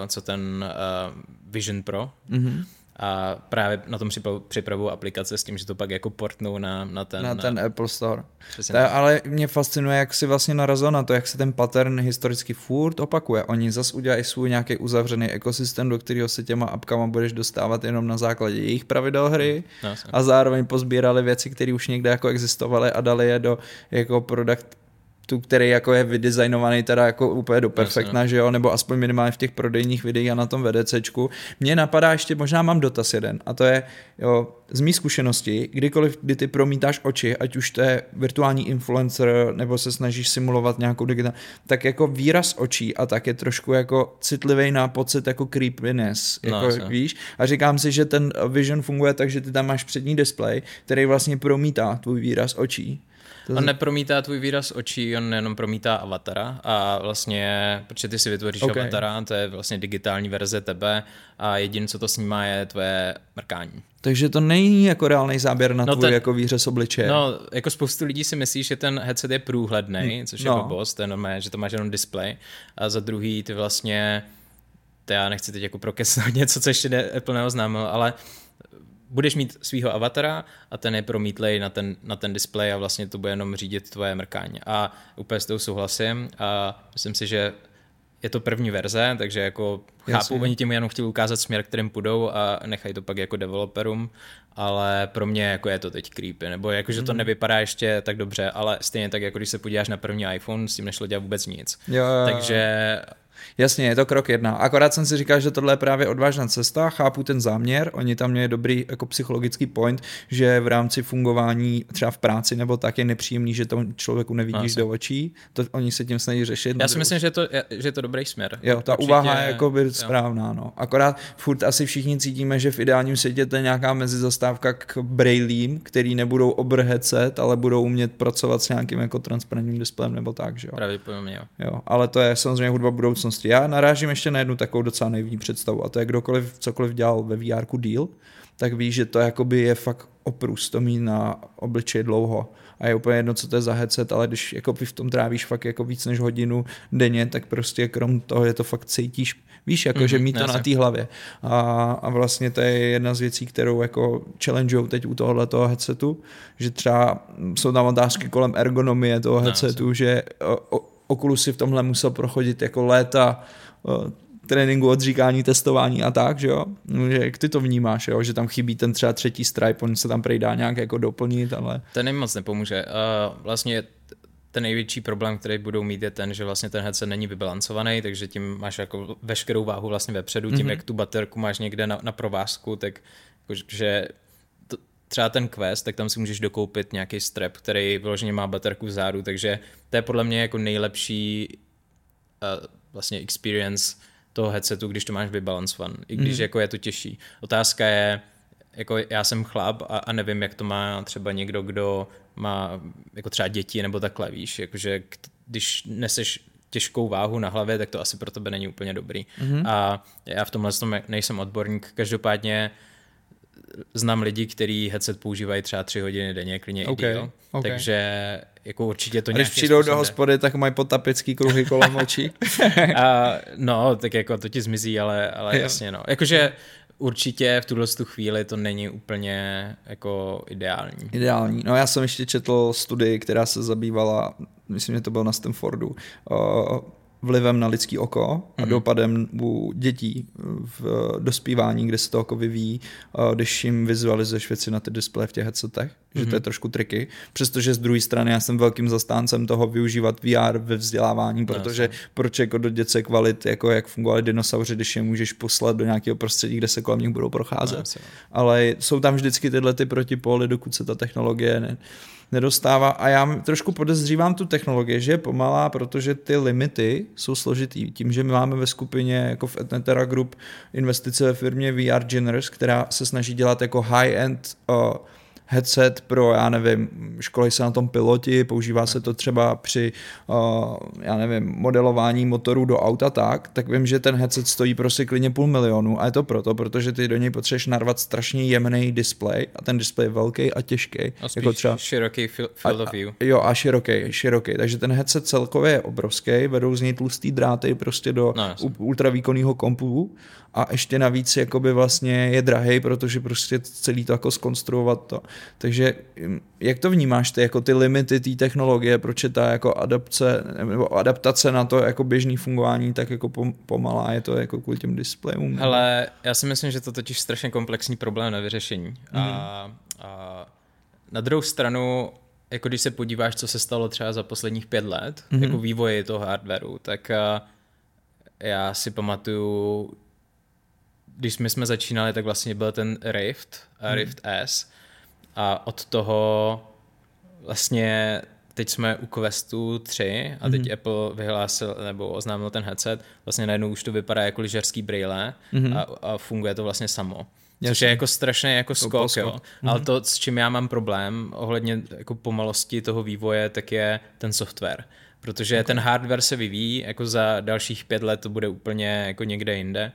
uh, co ten uh, Vision Pro. Mm-hmm. A právě na tom připravují aplikace s tím, že to pak jako portnou na, na ten... Na ten Apple Store. Ta, ale mě fascinuje, jak si vlastně narazil na to, jak se ten pattern historicky furt opakuje. Oni zase udělají svůj nějaký uzavřený ekosystém, do kterého se těma apkama budeš dostávat jenom na základě jejich pravidel hry no, a zároveň pozbírali věci, které už někde jako existovaly a dali je do jako product tu, který jako je vydesignovaný teda jako úplně do perfektna, že jo, nebo aspoň minimálně v těch prodejních videích a na tom VDCčku. Mně napadá ještě, možná mám dotaz jeden, a to je, jo, z mý zkušenosti, kdykoliv, kdy ty promítáš oči, ať už to je virtuální influencer, nebo se snažíš simulovat nějakou digitální, tak jako výraz očí a tak je trošku jako citlivý na pocit jako creepiness, no, jako, no, víš, a říkám si, že ten Vision funguje tak, že ty tam máš přední display, který vlastně promítá tvůj výraz očí on nepromítá tvůj výraz očí, on jenom promítá avatara a vlastně, protože ty si vytvoříš okay. avatara, to je vlastně digitální verze tebe a jediné, co to snímá, je tvoje mrkání. Takže to není jako reálný záběr na no tvůj ten, jako výřez obličeje. No, jako spoustu lidí si myslí, že ten headset je průhledný, hm, což no. je blbost, to je normálně, že to máš jenom display a za druhý ty vlastně to já nechci teď jako prokesnout něco, co ještě ne, Apple neoznámil, ale budeš mít svého avatara a ten je promítlej na ten, na ten displej a vlastně to bude jenom řídit tvoje mrkání. A úplně s tou souhlasím a myslím si, že je to první verze, takže jako Jasně. chápu, oni tím jenom chtěli ukázat směr, kterým půjdou a nechají to pak jako developerům, ale pro mě jako je to teď creepy, nebo jako, že to hmm. nevypadá ještě tak dobře, ale stejně tak, jako když se podíváš na první iPhone, s tím nešlo dělat vůbec nic. Jo, jo, jo. Takže Jasně, je to krok jedna. Akorát jsem si říkal, že tohle je právě odvážná cesta, chápu ten záměr, oni tam měli dobrý jako psychologický point, že v rámci fungování třeba v práci nebo tak je nepříjemný, že tomu člověku nevidíš do očí, to oni se tím snaží řešit. Já si myslím, že, to, že je to dobrý směr. Jo, ta Určitě, úvaha je jako by správná, no. Akorát furt asi všichni cítíme, že v ideálním světě to je nějaká mezizastávka k brailím, který nebudou obr headset, ale budou umět pracovat s nějakým jako transparentním displejem nebo tak, že jo. Pravděpodobně jo. jo. ale to je samozřejmě hudba budoucnosti budoucnosti. Já narážím ještě na jednu takovou docela nejví představu a to je kdokoliv cokoliv dělal ve VR díl, tak ví, že to jakoby je fakt oprus, to mít na obličeji dlouho a je úplně jedno, co to je za headset, ale když jako v tom trávíš fakt jako víc než hodinu denně, tak prostě krom toho je to fakt cítíš, víš, jako mm-hmm, že mít to na té hlavě. A, a vlastně to je jedna z věcí, kterou jako challengeují teď u tohohle toho headsetu, že třeba jsou tam otázky kolem ergonomie toho headsetu, že o, Oculus si v tomhle musel prochodit jako léta uh, tréninku, odříkání, testování a tak, že jo? Jak ty to vnímáš, jo? Že tam chybí ten třeba třetí stripe, on se tam prejdá nějak jako doplnit, ale... Ten jim moc nepomůže. Uh, vlastně ten největší problém, který budou mít, je ten, že vlastně ten headset není vybalancovaný, takže tím máš jako veškerou váhu vlastně vepředu, tím, mm-hmm. jak tu baterku máš někde na, na provázku, tak že třeba ten Quest, tak tam si můžeš dokoupit nějaký strap, který vyloženě má baterku vzadu, takže to je podle mě jako nejlepší uh, vlastně experience toho headsetu, když to máš vybalancovan, i když mm. jako je to těžší. Otázka je, jako já jsem chlap a, a nevím, jak to má třeba někdo, kdo má jako třeba děti nebo takhle, víš, jakože když neseš těžkou váhu na hlavě, tak to asi pro tebe není úplně dobrý. Mm-hmm. A já v tomhle tom nejsem odborník, každopádně uh, znám lidi, kteří headset používají třeba tři hodiny denně, klidně okay, i díl. Okay. Takže jako určitě to Když přijdou do hospody, tak mají potapický kruhy kolem očí. a, no, tak jako to ti zmizí, ale, ale jo. jasně no. Jakože určitě v tuhle tu chvíli to není úplně jako ideální. Ideální. No já jsem ještě četl studii, která se zabývala, myslím, že to bylo na Stanfordu, uh, vlivem na lidský oko a mm-hmm. dopadem u dětí v dospívání, kde se to oko vyvíjí, když jim vizualizuješ věci na ty displeje v těch headsetech, mm-hmm. že to je mhm. trošku triky. Přestože z druhé strany já jsem velkým zastáncem toho využívat VR ve vzdělávání, protože no, proč jako do dětce kvalit, jako jak fungovali dinosauři, když je můžeš poslat do nějakého prostředí, kde se kolem nich budou procházet. No, Ale jsou tam vždycky tyhle ty protipóly, dokud se ta technologie ne, nedostává a já trošku podezřívám tu technologii, že je pomalá, protože ty limity jsou složitý. Tím, že my máme ve skupině jako v Etnetera Group investice ve firmě VR Generous, která se snaží dělat jako high-end uh, headset pro, já nevím, školy se na tom piloti, používá se to třeba při, uh, já nevím, modelování motorů do auta tak, tak vím, že ten headset stojí prostě klidně půl milionu a je to proto, protože ty do něj potřebuješ narvat strašně jemný display a ten display je velký a těžký. A jako třeba, široký field of view. A, jo, a široký, široký. Takže ten headset celkově je obrovský, vedou z něj tlustý dráty prostě do no, ultravýkonného kompu a ještě navíc jakoby vlastně je drahý, protože prostě celý to jako skonstruovat to. Takže hm, jak to vnímáš ty, jako ty limity té technologie, proč je ta jako adaptace, nebo adaptace na to jako běžný fungování tak jako pomalá, je to jako kvůli těm displejům? Ale já si myslím, že to totiž strašně komplexní problém na vyřešení. Mm. A, a na druhou stranu jako když se podíváš, co se stalo třeba za posledních pět let, mm-hmm. jako vývoji toho hardwareu, tak uh, já si pamatuju, když my jsme začínali, tak vlastně byl ten Rift, mm. Rift S a od toho vlastně teď jsme u Questu 3 a teď mm-hmm. Apple vyhlásil nebo oznámil ten headset, vlastně najednou už to vypadá jako lyžařský brýle mm-hmm. a, a funguje to vlastně samo. Jasně. Což je jako strašně jako skok, jo. Mm-hmm. Ale to, s čím já mám problém ohledně jako pomalosti toho vývoje, tak je ten software. Protože okay. ten hardware se vyvíjí, jako za dalších pět let to bude úplně jako někde jinde.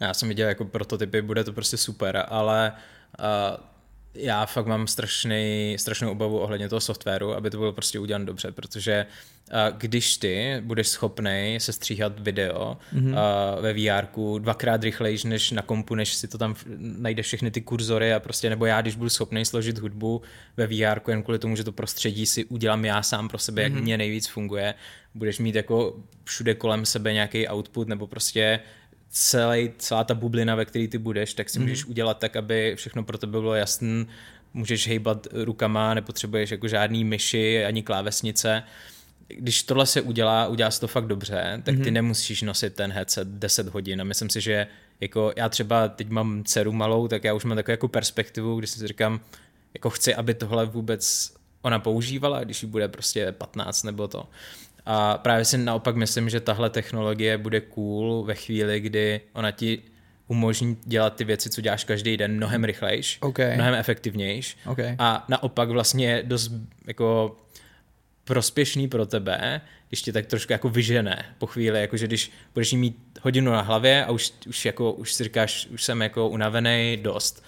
Já jsem viděl jako prototypy, bude to prostě super, ale uh, já fakt mám strašný, strašnou obavu ohledně toho softwaru, aby to bylo prostě udělané dobře, protože uh, když ty budeš schopný se stříhat video mm-hmm. uh, ve VR dvakrát rychlejší než na kompu, než si to tam najdeš všechny ty kurzory a prostě, nebo já, když budu schopný složit hudbu ve VR jen kvůli tomu, že to prostředí si udělám já sám pro sebe, mm-hmm. jak mhm. mě nejvíc funguje, budeš mít jako všude kolem sebe nějaký output nebo prostě celý, celá ta bublina, ve které ty budeš, tak si mm-hmm. můžeš udělat tak, aby všechno pro tebe bylo jasné, můžeš hejbat rukama, nepotřebuješ jako žádný myši ani klávesnice. Když tohle se udělá, udělá se to fakt dobře, tak ty mm-hmm. nemusíš nosit ten headset 10 hodin a myslím si, že jako já třeba teď mám dceru malou, tak já už mám takovou jako perspektivu, když si říkám, jako chci, aby tohle vůbec ona používala, když jí bude prostě 15 nebo to. A právě si naopak myslím, že tahle technologie bude cool ve chvíli, kdy ona ti umožní dělat ty věci, co děláš každý den, mnohem rychlejš, okay. mnohem efektivnějš. Okay. A naopak vlastně dost jako prospěšný pro tebe, když tě tak trošku jako vyžené po chvíli, jakože když budeš mít hodinu na hlavě a už, už, jako, už si říkáš, už jsem jako unavený dost,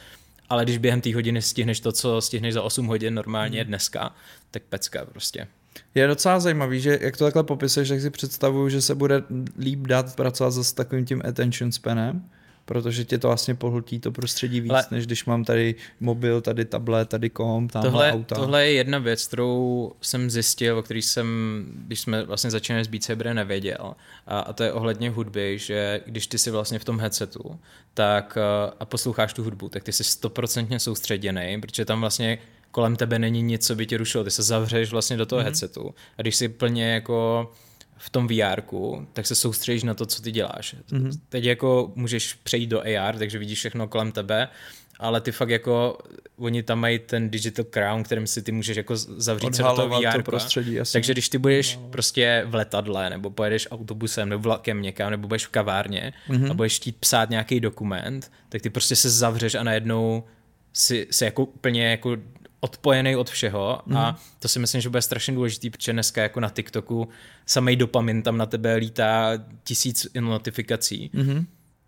ale když během té hodiny stihneš to, co stihneš za 8 hodin normálně mm. dneska, tak pecka prostě. Je docela zajímavý, že jak to takhle popisuješ, tak si představuju, že se bude líp dát pracovat s takovým tím attention spanem, protože tě to vlastně pohltí to prostředí víc, Ale... než když mám tady mobil, tady tablet, tady kom, tam tohle, auta. Tohle je jedna věc, kterou jsem zjistil, o který jsem, když jsme vlastně začínali s Beat Saber, nevěděl. A, a to je ohledně hudby, že když ty si vlastně v tom headsetu tak, a posloucháš tu hudbu, tak ty jsi stoprocentně soustředěný, protože tam vlastně kolem tebe není nic, co by tě rušilo. Ty se zavřeš vlastně do toho mm-hmm. headsetu a když si plně jako v tom VR, tak se soustředíš na to, co ty děláš. Mm-hmm. Teď jako můžeš přejít do AR, takže vidíš všechno kolem tebe, ale ty fakt jako, oni tam mají ten digital crown, kterým si ty můžeš jako zavřít se do toho VR. To prostředí, jasný. Takže když ty budeš Odhalovat. prostě v letadle, nebo pojedeš autobusem, nebo vlakem někam, nebo budeš v kavárně mm-hmm. a budeš chtít psát nějaký dokument, tak ty prostě se zavřeš a najednou si, si jako úplně jako odpojený od všeho mm. a mhm. to si myslím, že bude strašně důležitý, protože dneska jako na TikToku samý dopamin tam na tebe lítá tisíc notifikací. Mm.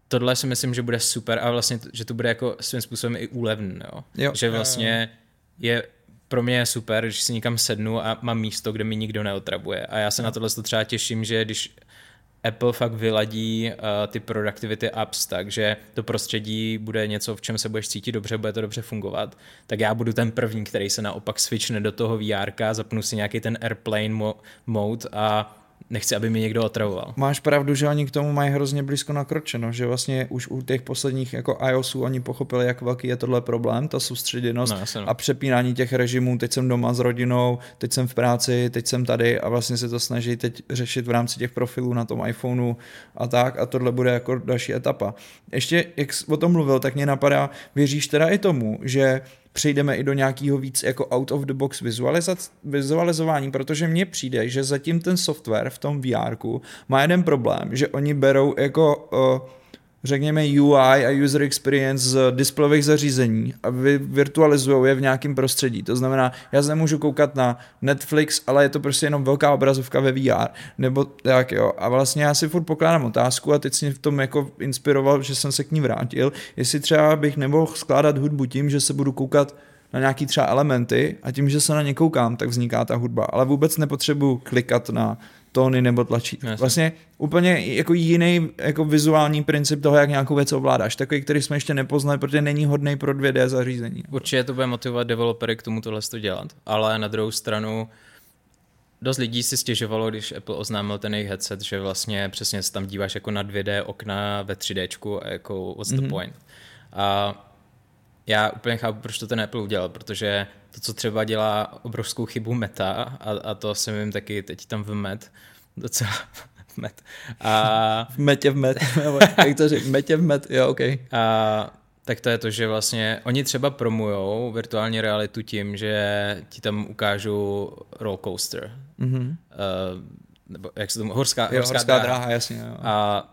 Tohle si myslím, že bude super a vlastně, že to bude jako svým způsobem i úlevný, jo? Jo, že vlastně je pro mě je super, když si někam sednu a mám místo, kde mi nikdo neotrabuje. A já se na tohle třeba těším, že když Apple fakt vyladí uh, ty productivity apps, takže to prostředí bude něco, v čem se budeš cítit dobře, bude to dobře fungovat, tak já budu ten první, který se naopak switchne do toho VR, zapnu si nějaký ten airplane mo- mode a nechci, aby mi někdo otravoval. Máš pravdu, že oni k tomu mají hrozně blízko nakročeno, že vlastně už u těch posledních jako iOSů oni pochopili, jak velký je tohle problém, ta soustředěnost no, a přepínání těch režimů, teď jsem doma s rodinou, teď jsem v práci, teď jsem tady a vlastně se to snaží teď řešit v rámci těch profilů na tom iPhoneu a tak a tohle bude jako další etapa. Ještě, jak jsi o tom mluvil, tak mě napadá, věříš teda i tomu, že přejdeme i do nějakého víc jako out of the box vizualizování, protože mně přijde, že zatím ten software v tom VR má jeden problém, že oni berou jako uh, řekněme UI a user experience z displejových zařízení a virtualizují je v nějakém prostředí. To znamená, já se nemůžu koukat na Netflix, ale je to prostě jenom velká obrazovka ve VR. Nebo tak jo. A vlastně já si furt pokládám otázku a teď si v tom jako inspiroval, že jsem se k ní vrátil, jestli třeba bych nemohl skládat hudbu tím, že se budu koukat na nějaký třeba elementy a tím, že se na ně koukám, tak vzniká ta hudba. Ale vůbec nepotřebuji klikat na tóny nebo tlačit. Vlastně úplně jako jiný jako vizuální princip toho, jak nějakou věc ovládáš. Takový, který jsme ještě nepoznali, protože není hodný pro 2D zařízení. Určitě to bude motivovat developery k tomu tohle dělat, ale na druhou stranu dost lidí si stěžovalo, když Apple oznámil ten jejich headset, že vlastně přesně se tam díváš jako na 2D okna ve 3D a jako what's mm-hmm. the mhm. point. A já úplně chápu, proč to ten Apple udělal, protože to, co třeba dělá obrovskou chybu Meta, a, a to si vím taky teď tam v Met, docela v Met. A, v metě v met, jak to říct, metě v met, jo, ok. A, tak to je to, že vlastně oni třeba promujou virtuální realitu tím, že ti tam ukážou roller coaster. Mm-hmm. Uh, nebo jak se tomu, horská, jo, horská, horská dráha. dráha jasně. Jo. A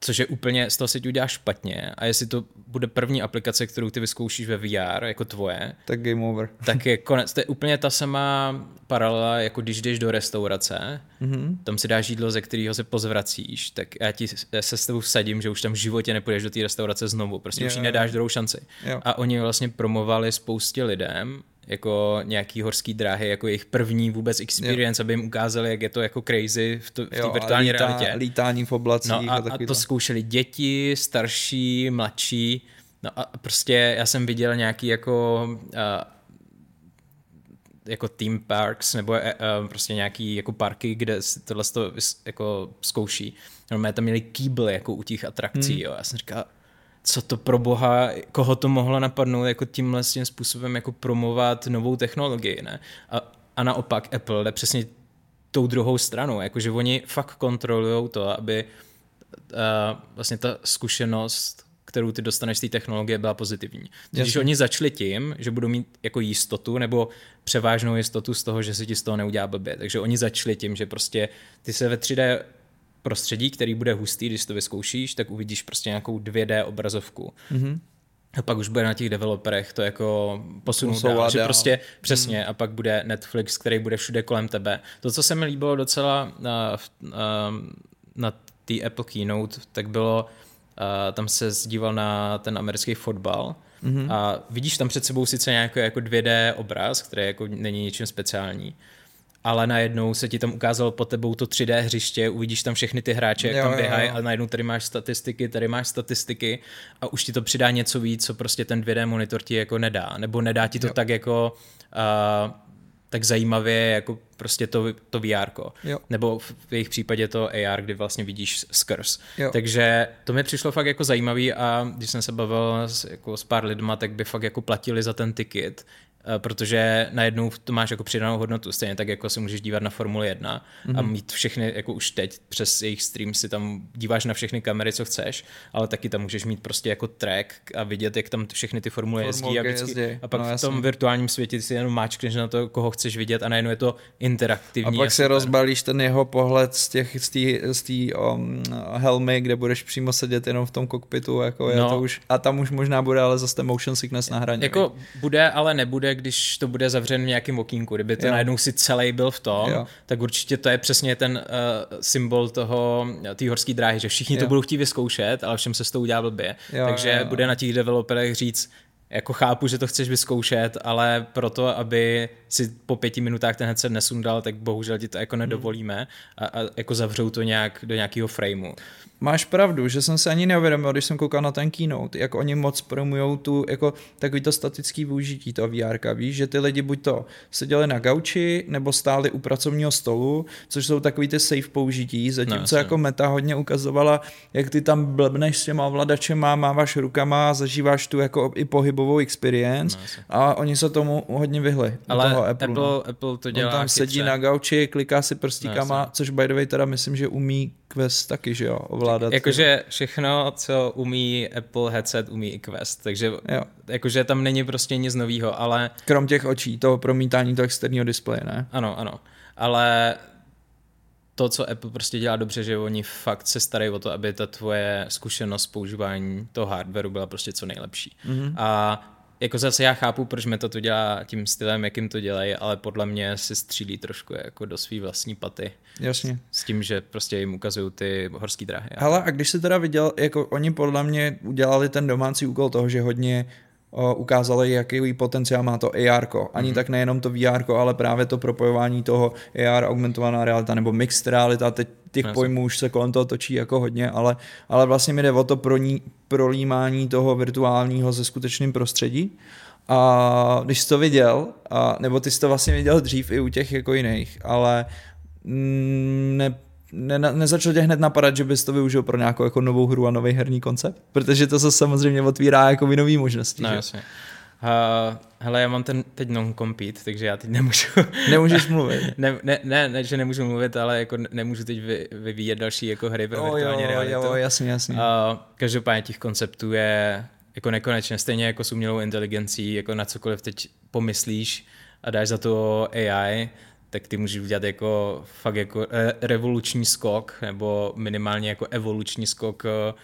což je úplně, z toho se ti udělá špatně a jestli to bude první aplikace, kterou ty vyzkoušíš ve VR, jako tvoje, tak game over. tak je konec. To je úplně ta samá paralela, jako když jdeš do restaurace, mm-hmm. tam si dáš jídlo, ze kterého se pozvracíš, tak já ti já se s tebou vsadím, že už tam v životě nepůjdeš do té restaurace znovu, prostě jo, už jí nedáš druhou šanci. Jo. A oni vlastně promovali spoustě lidem, jako nějaký horský dráhy, jako jejich první vůbec experience, jo. aby jim ukázali, jak je to jako crazy v, to, v té virtuální lítá, realitě. Lítání v oblacích. No a, a, a to zkoušeli děti, starší, mladší. No a prostě já jsem viděl nějaký jako uh, jako theme parks nebo uh, prostě nějaký jako parky, kde tohle to jako zkouší. No, tam měli kýbly jako u těch atrakcí, hmm. jo. Já jsem říkal, co to pro boha, koho to mohlo napadnout jako tímhle tím způsobem jako promovat novou technologii, ne? A, a naopak Apple jde přesně tou druhou stranou, jakože oni fakt kontrolují to, aby uh, vlastně ta zkušenost, kterou ty dostaneš z té technologie, byla pozitivní. Když oni začali tím, že budou mít jako jistotu nebo převážnou jistotu z toho, že se ti z toho neudělá blbě. Takže oni začali tím, že prostě ty se ve 3D prostředí, který bude hustý, když to vyzkoušíš, tak uvidíš prostě nějakou 2D obrazovku. Mm-hmm. A pak už bude na těch developerech to jako posunout dál, dál, že prostě přesně mm. a pak bude Netflix, který bude všude kolem tebe. To, co se mi líbilo docela na, na, na té Apple Keynote, tak bylo, uh, tam se zdíval na ten americký fotbal mm-hmm. a vidíš tam před sebou sice nějaký jako 2D obraz, který jako není ničím speciální, ale najednou se ti tam ukázalo pod tebou to 3D hřiště, uvidíš tam všechny ty hráče, jak jo, tam běhají a najednou tady máš statistiky, tady máš statistiky a už ti to přidá něco víc, co prostě ten 2D monitor ti jako nedá, nebo nedá ti to jo. tak jako uh, tak zajímavě jako prostě to, to VR. Nebo v jejich případě to AR, kdy vlastně vidíš skrz. Jo. Takže to mi přišlo fakt jako zajímavý a když jsem se bavil s, jako s pár lidma, tak by fakt jako platili za ten ticket, protože najednou to máš jako přidanou hodnotu, stejně tak jako se můžeš dívat na Formuli 1 mm-hmm. a mhm. mít všechny, jako už teď přes jejich stream si tam díváš na všechny kamery, co chceš, ale taky tam můžeš mít prostě jako track a vidět, jak tam všechny ty formule jezdí a, vždycky, jezdí. a pak no, v tom virtuálním světě si jenom máčkneš na to, koho chceš vidět a najednou je to interaktivní. A pak si rozbalíš ten jeho pohled z těch z té z tý, um, helmy, kde budeš přímo sedět jenom v tom kokpitu, jako je no. to už, a tam už možná bude ale zase ten motion sickness na hraně. Jako bude, ale nebude když to bude zavřen v nějakém okýnku. Kdyby to jo. najednou si celý byl v tom, jo. tak určitě to je přesně ten uh, symbol toho, té horské dráhy, že všichni jo. to budou chtít vyzkoušet, ale všem se s tou udělá blbě. Jo, Takže jo, jo. bude na těch developerech říct, jako chápu, že to chceš vyzkoušet, ale proto, aby si po pěti minutách ten headset nesundal, tak bohužel ti to jako nedovolíme a, a jako zavřou to nějak do nějakého frameu. Máš pravdu, že jsem se ani neuvědomil, když jsem koukal na ten keynote, jak oni moc promujou tu, jako takový to statický využití toho VR, víš, že ty lidi buď to seděli na gauči, nebo stáli u pracovního stolu, což jsou takový ty safe použití, zatímco no, jako meta hodně ukazovala, jak ty tam blbneš s těma ovladačema, máváš rukama, zažíváš tu jako i pohybovou experience no, a oni se tomu hodně vyhli. Ale Apple, Apple, no. Apple to dělá On tam chytře. sedí na gauči, kliká si prstíkama, no, což by the way teda myslím, že umí Quest taky, že jo, ovládat. Jakože všechno, co umí Apple headset, umí i Quest, takže jo. jakože tam není prostě nic nového, ale... Krom těch očí, toho promítání toho externího displeje, ne? Ano, ano, ale to, co Apple prostě dělá dobře, že oni fakt se starají o to, aby ta tvoje zkušenost používání toho hardwareu byla prostě co nejlepší. Mm-hmm. A jako zase já chápu, proč Meta to dělá tím stylem, jakým to dělají, ale podle mě si střílí trošku jako do svý vlastní paty. Jasně. S tím, že prostě jim ukazují ty horské dráhy. Ale a když se teda viděl, jako oni podle mě udělali ten domácí úkol toho, že hodně o, ukázali, jaký potenciál má to AR. Ani mm-hmm. tak nejenom to VR, ale právě to propojování toho AR, augmentovaná realita nebo mixed realita, teď těch Jasně. pojmů už se kolem toho točí jako hodně, ale, ale vlastně mi jde o to pro ní, prolímání toho virtuálního ze skutečným prostředí. A když jsi to viděl, a, nebo ty jsi to vlastně viděl dřív i u těch jako jiných, ale mm, ne, ne, nezačalo tě hned napadat, že bys to využil pro nějakou jako novou hru a nový herní koncept? Protože to se samozřejmě otvírá jako nový možnosti. No, že? jasně. Uh, hele, já mám ten teď non-compete, takže já teď nemůžu... Nemůžeš mluvit. ne, ne, ne, ne, že nemůžu mluvit, ale jako nemůžu teď vy, vyvíjet další jako hry pro oh, virtuální jo, realitu. Jo, jasně, jasně. Uh, každopádně těch konceptů je jako nekonečně, stejně jako s umělou inteligencí, jako na cokoliv teď pomyslíš a dáš za to AI, tak ty můžeš udělat jako fakt jako revoluční skok, nebo minimálně jako evoluční skok eh,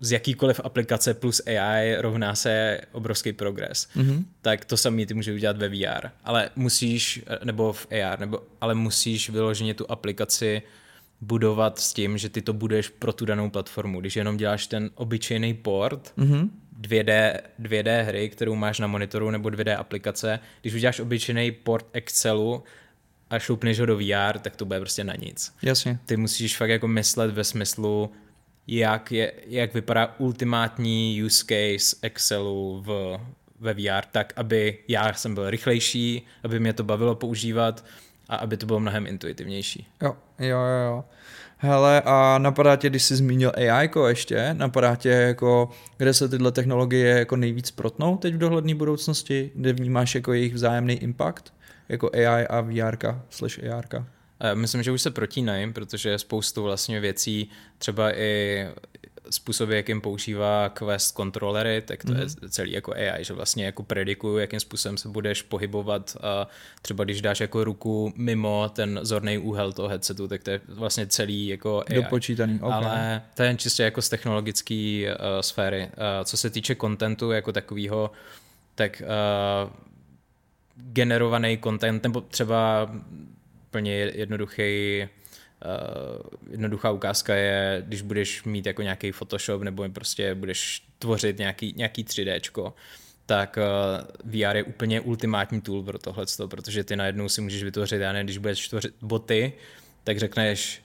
z jakýkoliv aplikace plus AI rovná se obrovský progres. Mm-hmm. Tak to samý ty můžeš udělat ve VR. Ale musíš, nebo v AR, nebo, ale musíš vyloženě tu aplikaci budovat s tím, že ty to budeš pro tu danou platformu. Když jenom děláš ten obyčejný port, mm-hmm. 2D, 2D hry, kterou máš na monitoru, nebo 2D aplikace, když uděláš obyčejný port Excelu a šoupneš ho do VR, tak to bude prostě na nic. Jasně. Ty musíš fakt jako myslet ve smyslu, jak, je, jak vypadá ultimátní use case Excelu v, ve VR, tak aby já jsem byl rychlejší, aby mě to bavilo používat a aby to bylo mnohem intuitivnější. Jo, jo, jo. Hele, a napadá tě, když jsi zmínil AI ještě, napadá tě jako, kde se tyhle technologie jako nejvíc protnou teď v dohledné budoucnosti, kde vnímáš jako jejich vzájemný impact, jako AI a VR slash AR? Myslím, že už se protínají, protože spoustu vlastně věcí, třeba i způsoby, jakým používá Quest kontrolery, tak to mm-hmm. je mhm. celý jako AI, že vlastně jako predikuju, jakým způsobem se budeš pohybovat a třeba když dáš jako ruku mimo ten zorný úhel toho headsetu, tak to je vlastně celý jako AI. Dopočítaný, okay. Ale to je čistě jako z technologické uh, sféry. Uh, co se týče kontentu jako takového, tak uh, generovaný content, nebo třeba plně jednoduchý Uh, jednoduchá ukázka je, když budeš mít jako nějaký Photoshop nebo prostě budeš tvořit nějaký, nějaký 3D, tak uh, VR je úplně ultimátní tool pro tohle, protože ty najednou si můžeš vytvořit, já nevím, když budeš tvořit boty, tak řekneš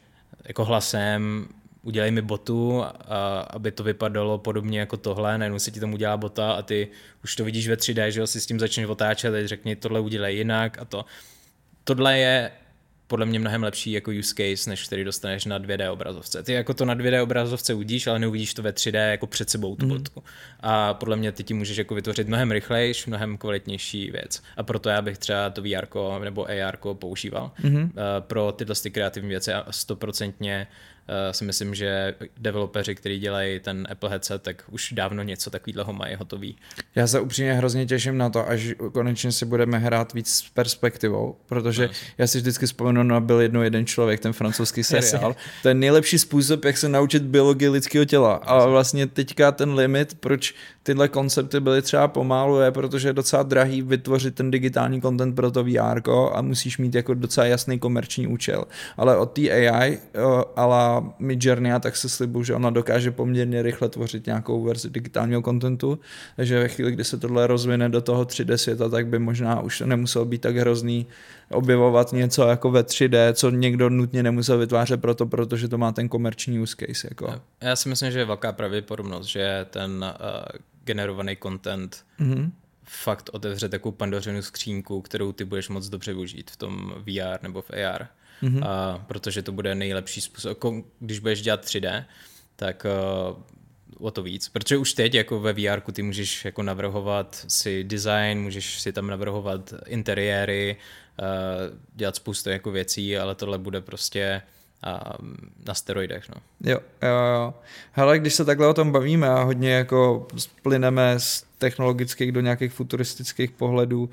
jako hlasem, udělej mi botu, a, aby to vypadalo podobně jako tohle, najednou se ti tomu dělá bota a ty už to vidíš ve 3D, že si s tím začneš otáčet, teď řekni tohle udělej jinak a to. Tohle je podle mě mnohem lepší jako use case, než který dostaneš na 2D obrazovce. Ty jako to na 2D obrazovce uvidíš, ale neuvidíš to ve 3D jako před sebou tu mm. fotku. A podle mě ty ti můžeš jako vytvořit mnohem rychlejší, mnohem kvalitnější věc. A proto já bych třeba to VR nebo AR používal mm-hmm. pro tyhle ty kreativní věci a stoprocentně si myslím, že developeři, kteří dělají ten Apple headset, tak už dávno něco takového mají hotový. Já se upřímně hrozně těším na to, až konečně si budeme hrát víc s perspektivou, protože no, já si vždycky vzpomenu na byl jedno jeden člověk, ten francouzský seriál. to je nejlepší způsob, jak se naučit biologii lidského těla. A vlastně teďka ten limit, proč tyhle koncepty byly třeba pomalu, je, protože je docela drahý vytvořit ten digitální content pro to VR a musíš mít jako docela jasný komerční účel. Ale od té AI, ale Midjourney, tak se slibuju, že ona dokáže poměrně rychle tvořit nějakou verzi digitálního kontentu, takže ve chvíli, kdy se tohle rozvine do toho 3D světa, tak by možná už nemuselo být tak hrozný objevovat něco jako ve 3D, co někdo nutně nemusel vytvářet proto, protože to má ten komerční use case. Jako. Já si myslím, že je velká pravděpodobnost, že ten uh, generovaný content mm-hmm fakt otevře takovou pandořinu skřínku, kterou ty budeš moc dobře využít v tom VR nebo v AR mm-hmm. a, protože to bude nejlepší způsob. Jako, když budeš dělat 3D, tak uh, o to víc. Protože už teď jako ve VR ty můžeš jako navrhovat si design, můžeš si tam navrhovat interiéry, uh, dělat spoustu jako věcí, ale tohle bude prostě uh, na steroidech. No. Jo, jo, jo. Hele, když se takhle o tom bavíme a hodně jako splyneme z technologických do nějakých futuristických pohledů,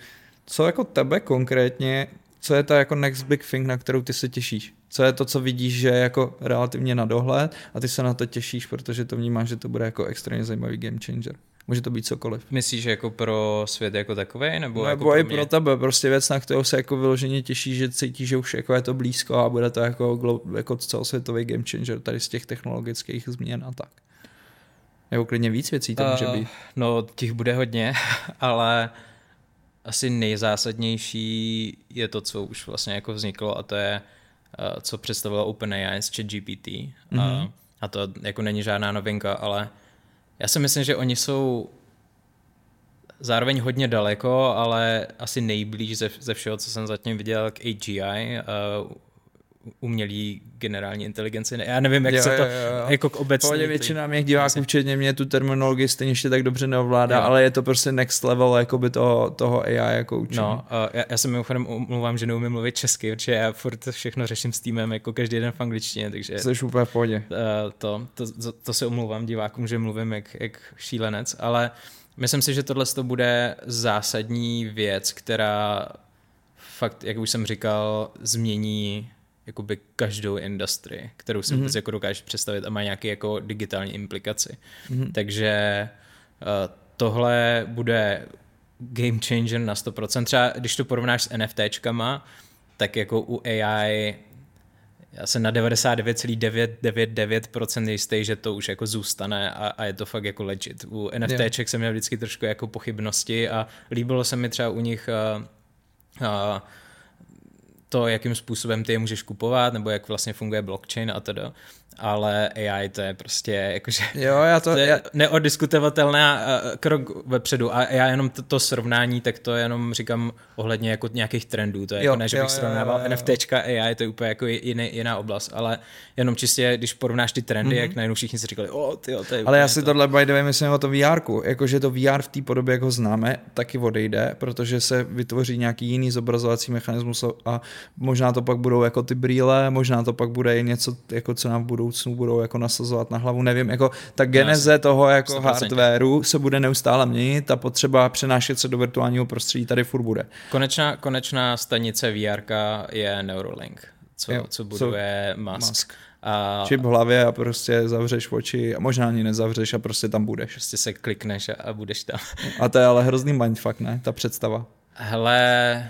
co jako tebe konkrétně co je ta jako next big thing, na kterou ty se těšíš? Co je to, co vidíš, že je jako relativně na dohled a ty se na to těšíš, protože to vnímáš, že to bude jako extrémně zajímavý game changer. Může to být cokoliv. Myslíš jako pro svět jako takový? Nebo, nebo jako pro i pro tebe, prostě věc, na kterou se jako vyloženě těší, že cítí, že už jako je to blízko a bude to jako, jako celosvětový game changer tady z těch technologických změn a tak. Nebo klidně víc věcí to může být. Uh, no, těch bude hodně, ale asi nejzásadnější je to, co už vlastně jako vzniklo a to je, uh, co představila OpenAI s ChatGPT. Mm-hmm. Uh, a to jako není žádná novinka, ale já si myslím, že oni jsou zároveň hodně daleko, ale asi nejblíž ze, ze všeho, co jsem zatím viděl k AGI. Uh, umělý generální inteligenci. Já nevím, jak Jo, se to jo, jo. jako k obecně. Pohodě většina mých diváků, včetně mě, tu terminologii stejně ještě tak dobře neovládá, Jo. ale je to prostě next level jakoby toho, toho AI jako učení. No, já, já se mimochodem omlouvám, že neumím mluvit česky, protože já furt všechno řeším s týmem jako každý den v angličtině, takže Jsi úplně v pohodě. uh, to, to, to, to se omlouvám divákům, že mluvím jak, jak šílenec, ale myslím si, že tohle to bude zásadní věc, která fakt, jak už jsem říkal, změní jakoby každou industrii, kterou si Mhm. vůbec jako dokážeš představit a má nějaký jako digitální implikaci. Mhm. Takže uh, tohle bude game changer na 100%. Třeba když to porovnáš s NFTčkama, tak jako u AI já jsem na 99,999% jistý, že to už jako zůstane a, a je to fakt jako legit. U NFTček jsem měl vždycky trošku jako pochybnosti a líbilo se mi třeba u nich uh, uh, to, jakým způsobem ty je můžeš kupovat, nebo jak vlastně funguje blockchain a teda. Ale AI to je prostě jakože Jo, já to, to je já, neodiskutovatelný krok vepředu a já jenom to, to srovnání, tak to jenom říkám ohledně jako nějakých trendů, to je Jo, jako ne, že jo, bych jo, srovnával jo, jo. NFTčka AI, to je úplně jako jiný, jiná oblast, ale jenom čistě, když porovnáš ty trendy, mm-hmm. jak najednou všichni si říkali, o, ty to je ale já si to. tohle by the way myslím o to VR, jakože to VR v té podobě, jak ho známe, taky odejde, protože se vytvoří nějaký jiný zobrazovací mechanismus a možná to pak budou jako ty brýle, možná to pak bude i něco, jako co nám v budoucnu budou jako nasazovat na hlavu, nevím, jako ta geneze toho jako 100%. hardwareu se bude neustále měnit a potřeba přenášet se do virtuálního prostředí tady furt bude. Konečná, konečná stanice VR je Neuralink, co, Jo, co co- buduje Musk. Musk. A Čip v hlavě a prostě zavřeš oči a možná ani nezavřeš a prostě tam budeš. prostě se klikneš a, a budeš tam. A to je ale hrozný mindfuck, ne? Ta představa. Hele,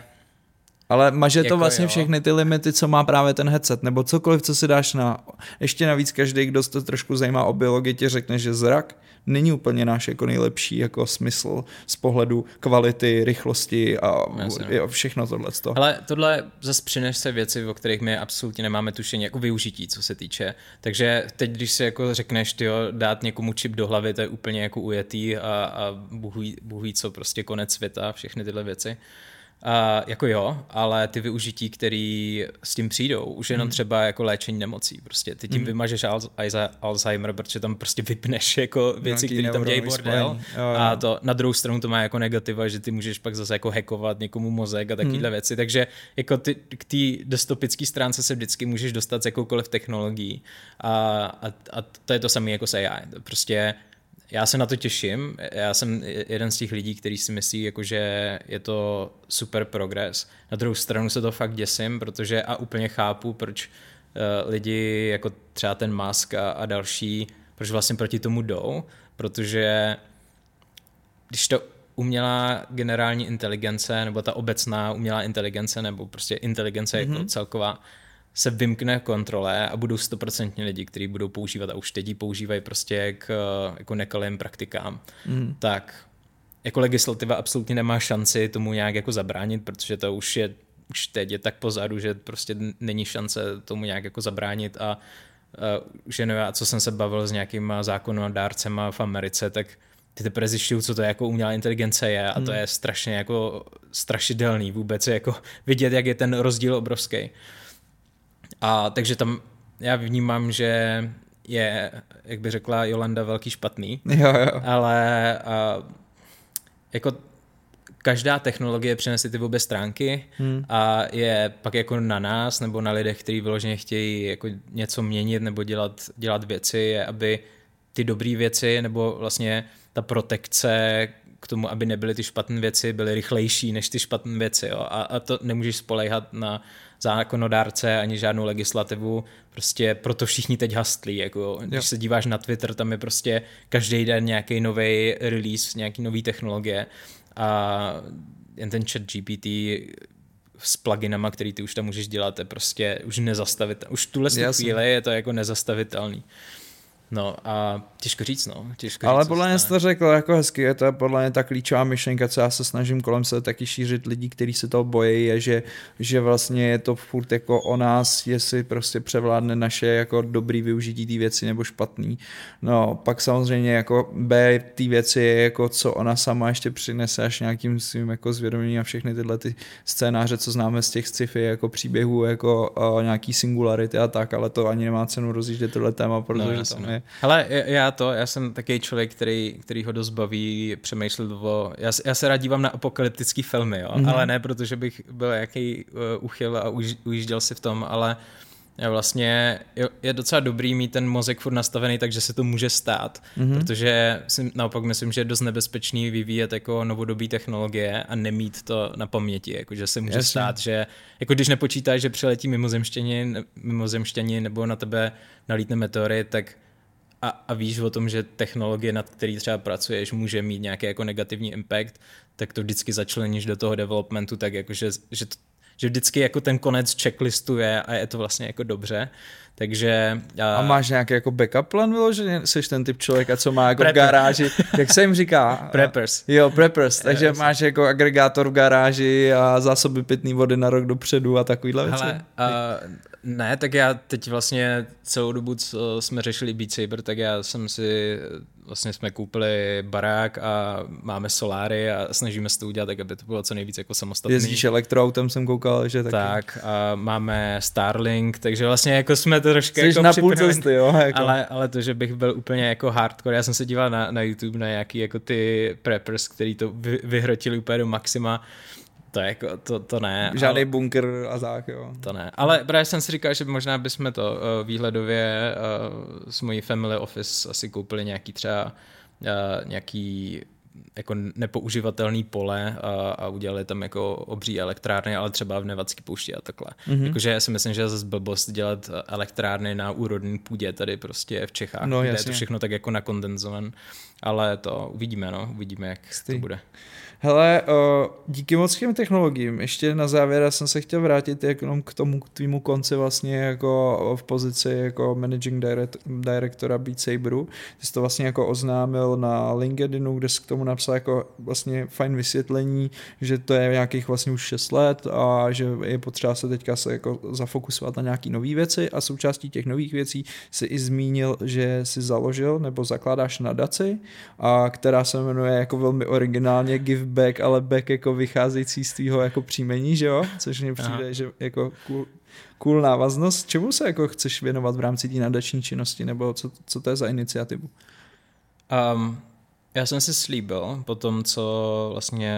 Ale maže to Jako vlastně jo. všechny ty limity, co má právě ten headset, nebo cokoliv, co si dáš na... Ještě navíc každý, kdo se to trošku zajímá o biologii, ti řekne, že zrak není úplně náš jako nejlepší jako smysl z pohledu kvality, rychlosti a jo, všechno tohle. Ale tohle zase přinese věci, o kterých my absolutně nemáme tušení, jako využití, co se týče. Takže teď, když si jako řekneš, tyjo, dát někomu čip do hlavy, to je úplně jako ujetý a, a ví co, prostě konec světa, všechny tyhle věci. A jako jo, ale ty využití, který s tím přijdou, už jenom třeba jako léčení nemocí. Prostě ty tím Mhm. vymažeš Al- Alza- Alzheimer, protože tam prostě vypneš jako věci, které tam neuronový bordel. A to na druhou stranu to má jako negativa, že ty můžeš pak zase jako hackovat někomu mozek a takovéhle Hmm. věci. Takže jako ty, k té dystopické stránce se vždycky můžeš dostat s jakoukoliv technologií. A, a, a to je to samé jako s AI. Prostě já se na to těším. Já jsem jeden z těch lidí, kteří si myslí, jako, že je to super progres. Na druhou stranu se to fakt děsím, protože a úplně chápu, proč uh, lidi jako třeba ten Musk a, a další, proč vlastně proti tomu jdou, protože když to umělá generální inteligence, nebo ta obecná umělá inteligence, nebo prostě inteligence mm-hmm. jako celková, se vymkne kontrole a budou stoprocentně lidi, kteří budou používat a už teď ji používají prostě k jako nekalým praktikám, mm. tak jako legislativa absolutně nemá šanci tomu nějak jako zabránit, protože to už je už teď je tak pozadu, že prostě není šance tomu nějak jako zabránit a uh, že nevím, co jsem se bavil s nějakýma zákonodárcema v Americe, tak ty teprve zjišťují, co to jako umělá inteligence je a to je strašně jako strašidelný vůbec jako vidět, jak je ten rozdíl obrovský. A takže tam já vnímám, že je, jak by řekla Jolanda, velký špatný, Jo, jo. ale a, jako každá technologie přinese ty obě stránky hmm. a je pak jako na nás nebo na lidech, kteří vyloženě chtějí jako něco měnit nebo dělat, dělat věci, je, aby ty dobré věci nebo vlastně ta protekce k tomu, aby nebyly ty špatné věci, byly rychlejší než ty špatné věci. Jo? A, a to nemůžeš spolehat na zákonodárce ani žádnou legislativu, prostě proto všichni teď hastlí. Jako, když Jo. se díváš na Twitter, tam je prostě každý den nějaký nový release, nějaký nový technologie a jen ten chat GPT s pluginama, který ty už tam můžeš dělat, je prostě už nezastavitelný. Už tuhle Jasně. chvíli je to jako nezastavitelný. No a těžko říct, no. Těžko Ale říct, podle mě to řekl jako hezky, je to podle mě ta klíčová myšlenka, co já se snažím kolem se taky šířit lidi, kteří se toho bojí, je, že, že vlastně je to furt jako o nás, jestli prostě převládne naše jako dobrý využití té věci nebo špatný. No, pak samozřejmě jako B té věci je jako co ona sama ještě přinese až nějakým svým jako zvědoměním a všechny tyhle ty scénáře, co známe z těch sci-fi jako příběhů, jako uh, nějaký singularity a tak, ale to ani nemá cenu rozjíždět tohle téma, protože no, tam je. Hele, já to, já jsem takový člověk, který, který ho dost baví přemýšlet o... Já, já se rád dívám na apokalyptické filmy, jo? Mm-hmm. ale ne protože bych byl jaký uh, uchyl a už, ujížděl si v tom, ale je vlastně je, je docela dobrý mít ten mozek furt nastavený, takže se to může stát, mm-hmm. protože si naopak myslím, že je dost nebezpečný vyvíjet jako novodobí technologie a nemít to na paměti, jako že se může Jasně. stát, že jako když nepočítáš, že přiletí mimozemštění, mimozemštění nebo na tebe nalítne meteorit, tak a, a víš o tom, že technologie, nad který třeba pracuješ, může mít nějaký jako negativní impact, tak to vždycky začleníš do toho developmentu, tak jako, že, že, že vždycky jako ten konec checklistu je a je to vlastně jako dobře. Takže... A, a máš nějaký jako backup plan vyloženě? Jsi ten typ člověka, co má jako v garáži, jak se jim říká? Preppers. Jo, preppers, takže yes. máš jako agregátor v garáži a zásoby pitné vody na rok dopředu a takovýhle věci. Hele, uh, ne, tak já teď vlastně celou dobu, co jsme řešili Beat Saber, tak já jsem si, vlastně jsme koupili barák a máme soláry a snažíme se to udělat tak, aby to bylo co nejvíc jako samostatný. Jezdíš elektroautem, jsem koukal, že taky. Tak a máme Starlink, takže vlastně jako jsme to trošku Jsi jako na půl cesty, jo. Jako. Ale, ale to, že bych byl úplně jako hardcore, já jsem se díval na, na YouTube na nějaký jako ty preppers, který to vy, vyhrotili úplně do maxima, to, je jako, to, to ne. Žádný ale, bunker a tak, jo. To ne. Ale právě jsem si říkal, že možná bychom to uh, výhledově uh, s mojí family office asi koupili nějaký třeba uh, nějaký jako nepoužívatelný pole a, a udělali tam jako obří elektrárny, ale třeba v Nevadský poušti a takhle. Mm-hmm. Jakože já si myslím, že je zase blbost dělat elektrárny na úrodný půdě tady prostě v Čechách, no, kde jasně. je to všechno tak jako nakondenzovan, ale to uvidíme, no, uvidíme, jak Stý. to bude. Hele, díky moc těm technologiím, ještě na závěr jsem se chtěl vrátit jenom k tomu k tvýmu konci vlastně jako v pozici jako managing direct, directora Beat Saberu. Ty jsi to vlastně jako oznámil na LinkedInu, kde jsi k tomu napsal jako vlastně fajn vysvětlení, že to je nějakých vlastně už 6 let a že je potřeba se teďka se jako zafokusovat na nějaký nové věci a součástí těch nových věcí si i zmínil, že si založil nebo zakládáš nadaci, a která se jmenuje jako velmi originálně Give back, ale back jako vycházející z tvýho jako příjmení, že jo? Což mi přijde, Aha. že jako cool, cool návaznost. Čemu se jako chceš věnovat v rámci té nadační činnosti, nebo co, co to je za iniciativu? Um, já jsem si slíbil, po tom, co vlastně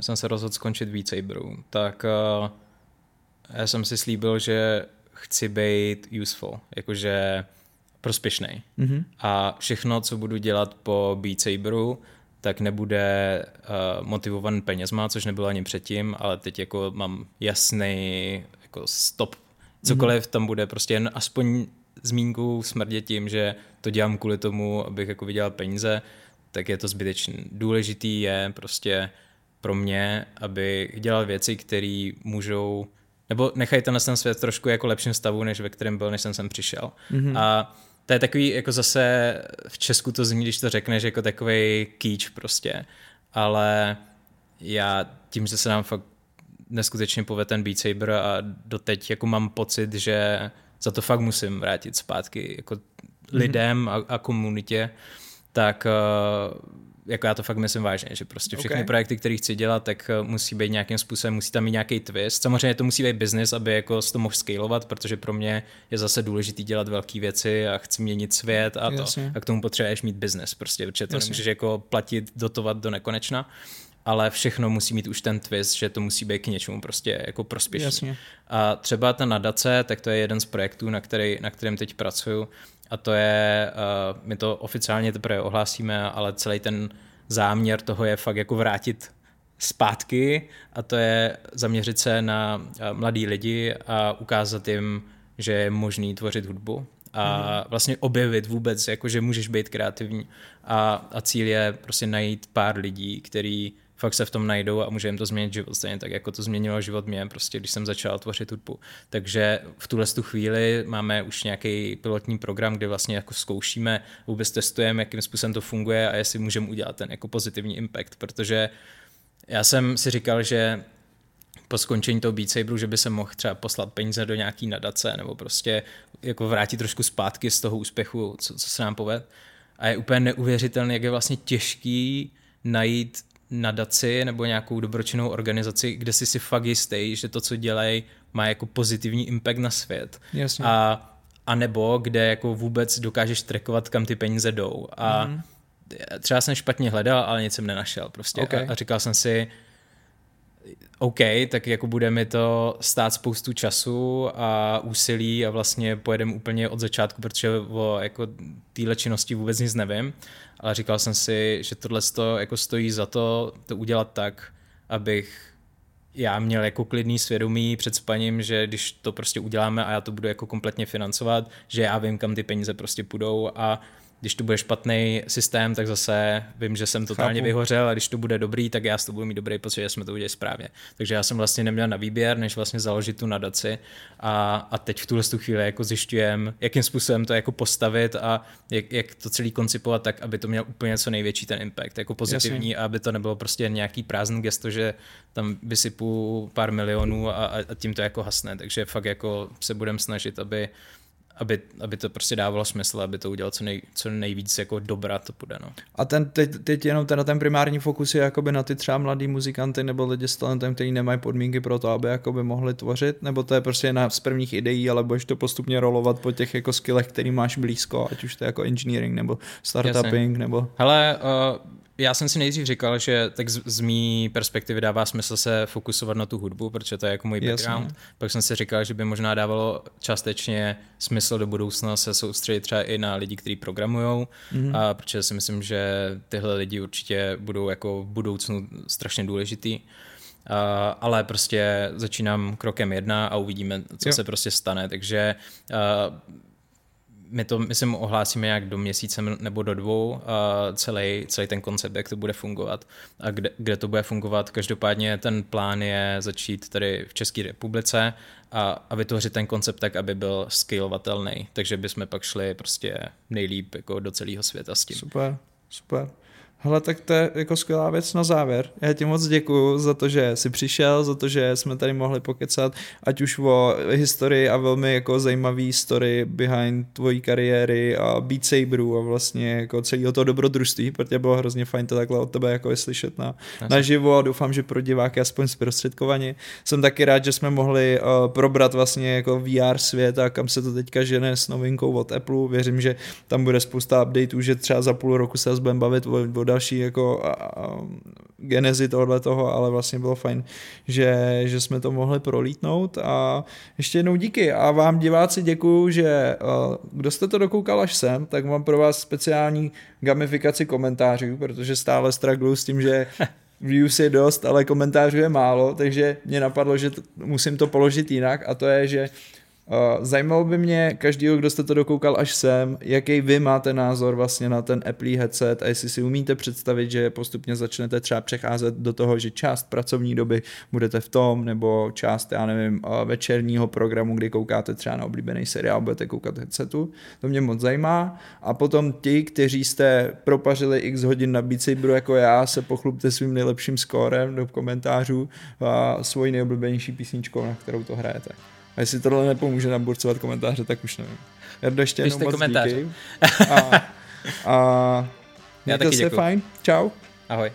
jsem se rozhodl skončit V-Saberu, tak uh, já jsem si slíbil, že chci být useful, jakože prospěšný. Mm-hmm. A všechno, co budu dělat po Beat Saberu, tak nebude uh, motivovaný penězma, což nebylo ani předtím, ale teď jako mám jasný jako stop. Cokoliv mm-hmm. tam bude, prostě jen aspoň zmínku smrdě tím, že to dělám kvůli tomu, abych jako vydělal peníze, tak je to zbytečné. Důležitý je prostě pro mě, aby dělal věci, které můžou, nebo nechají ten svět trošku jako lepším stavu, než ve kterém byl, než jsem sem přišel. Mm-hmm. A to je takový, jako zase v Česku to zní, když to řekneš, jako takový kýč prostě, ale já tím, že se nám fakt neskutečně povede ten Beat Saber a doteď jako mám pocit, že za to fakt musím vrátit zpátky jako mm-hmm. lidem a, a komunitě, tak uh, jako já to fakt myslím vážně, že prostě všechny okay. projekty, které chci dělat, tak eh, musí být nějakým způsobem, musí tam mít nějaký twist. Samozřejmě to musí být business, aby jako to mohl scalovat, protože pro mě je zase důležité dělat velké věci a chci měnit svět a to. Jasně. A k tomu potřebuješ mít business, prostě, protože to Jasně. nemůžeš jako platit, dotovat do nekonečna ale všechno musí mít už ten twist, že to musí být k něčemu prostě jako prospěšný. Jasně. A třeba ta nadace, tak to je jeden z projektů, na, který, na kterém teď pracuju a to je, uh, my to oficiálně teprve ohlásíme, ale celý ten záměr toho je fakt jako vrátit zpátky. A to je zaměřit se na uh, mladý lidi a ukázat jim, že je možný tvořit hudbu. A mhm. vlastně objevit vůbec, jako že můžeš být kreativní. A, a cíl je prostě najít pár lidí, který fakt se v tom najdou a může jim to změnit život stejně tak, jako to změnilo život mě, prostě když jsem začal tvořit hudbu. Takže v tuhle tu chvíli máme už nějaký pilotní program, kde vlastně jako zkoušíme, vůbec testujeme, jakým způsobem to funguje a jestli můžeme udělat ten jako pozitivní impact, protože já jsem si říkal, že po skončení toho Beat Saberu, že by se mohl třeba poslat peníze do nějaký nadace nebo prostě jako vrátit trošku zpátky z toho úspěchu, co, co se nám povede. A je úplně neuvěřitelné, jak je vlastně těžký najít nadaci nebo nějakou dobročinnou organizaci, kde si si fakt jistý, že to, co dělají, má jako pozitivní impact na svět. Jasně. A, a nebo kde jako vůbec dokážeš trackovat, kam ty peníze jdou. A mm. třeba jsem špatně hledal, ale nic jsem nenašel prostě. Okay. A, a říkal jsem si, OK, tak jako bude mi to stát spoustu času a úsilí a vlastně pojedeme úplně od začátku, protože o jako téhle činnosti vůbec nic nevím, ale říkal jsem si, že tohle jako stojí za to to udělat tak, abych já měl jako klidný svědomí před spaním, že když to prostě uděláme a já to budu jako kompletně financovat, že já vím, kam ty peníze prostě půjdou a když to bude špatný systém, tak zase vím, že jsem totálně Chápu. vyhořel a když to bude dobrý, tak já s to budu mít dobrý pocit, že jsme to udělali správně. Takže já jsem vlastně neměl na výběr, než vlastně založit tu nadaci a, a teď v tuhle chvíli jako zjišťujem, jakým způsobem to jako postavit a jak, jak to celý koncipovat tak, aby to měl úplně co největší ten impact, jako pozitivní Jasně. a aby to nebylo prostě nějaký prázdný gesto, že tam vysypu pár milionů a, a tím to jako hasne. Takže fakt jako se budem snažit, aby aby, aby to prostě dávalo smysl, aby to udělal co, nej, co nejvíc jako dobrá to bude. No. A ten, teď, teď jenom teda ten primární fokus je jakoby na ty třeba mladý muzikanty nebo lidi s talentem, kteří nemají podmínky pro to, aby jakoby mohli tvořit, nebo to je prostě na z prvních ideí, ale budeš to postupně rolovat po těch jako skillech, který máš blízko, ať už to je jako engineering nebo startupping Jasně. nebo... Hele, uh, já jsem si nejdřív říkal, že tak z, z mý perspektivy dává smysl se fokusovat na tu hudbu, protože to je jako můj background. Jasně. Pak jsem si říkal, že by možná dávalo částečně smysl do budoucna se soustředit třeba i na lidi, kteří programují, mm-hmm. a protože si myslím, že tyhle lidi určitě budou jako v budoucnu strašně důležitý. Uh, ale prostě začínám krokem jedna a uvidíme, co jo. se prostě stane. Takže uh, my to, myslím, ohlásíme nějak do měsíce nebo do dvou uh, celý, celý ten koncept, jak to bude fungovat a kde, kde to bude fungovat. Každopádně ten plán je začít tady v České republice a, a vytvořit ten koncept tak, aby byl scalovatelný. Takže bychom pak šli prostě nejlíp jako do celého světa s tím. Super, super. Hele, tak to je jako skvělá věc na závěr. Já ti moc děkuji za to, že jsi přišel, za to, že jsme tady mohli pokecat, ať už o historii a velmi jako zajímavý story behind tvojí kariéry a Beat Saberu a vlastně jako celého toho dobrodružství, protože bylo hrozně fajn to takhle od tebe jako slyšet na, na živo a doufám, že pro diváky aspoň zprostředkovaně. Jsem taky rád, že jsme mohli uh, probrat vlastně jako VR svět a kam se to teďka žene s novinkou od Apple. Věřím, že tam bude spousta updateů, že třeba za půl roku se budeme bavit o, o další jako a, a, genezi tohle toho, ale vlastně bylo fajn, že, že jsme to mohli prolítnout. A ještě jednou díky. A vám diváci děkuju, že kdo jste to dokoukal až sem, tak mám pro vás speciální gamifikaci komentářů, protože stále strugglu s tím, že views je dost, ale komentářů je málo, takže mě napadlo, že to, musím to položit jinak a to je, že zajímalo by mě každýho, kdo jste to dokoukal až sem, jaký vy máte názor vlastně na ten Apple headset a jestli si umíte představit, že postupně začnete třeba přecházet do toho, že část pracovní doby budete v tom, nebo část, já nevím, uh, večerního programu, kdy koukáte třeba na oblíbený seriál, budete koukat headsetu. To mě moc zajímá. A potom ti, kteří jste propařili x hodin na Beat Saberu jako já, se pochlubte svým nejlepším skórem do komentářů a svoji nejoblíbenější písničkou, na kterou to hrajete. A jestli tohle nepomůže nám burcovat komentáře, tak už nevím. Jardo, ještě jenom moc komentáře. díky. A, a Já taky se fajn. Čau. Ahoj.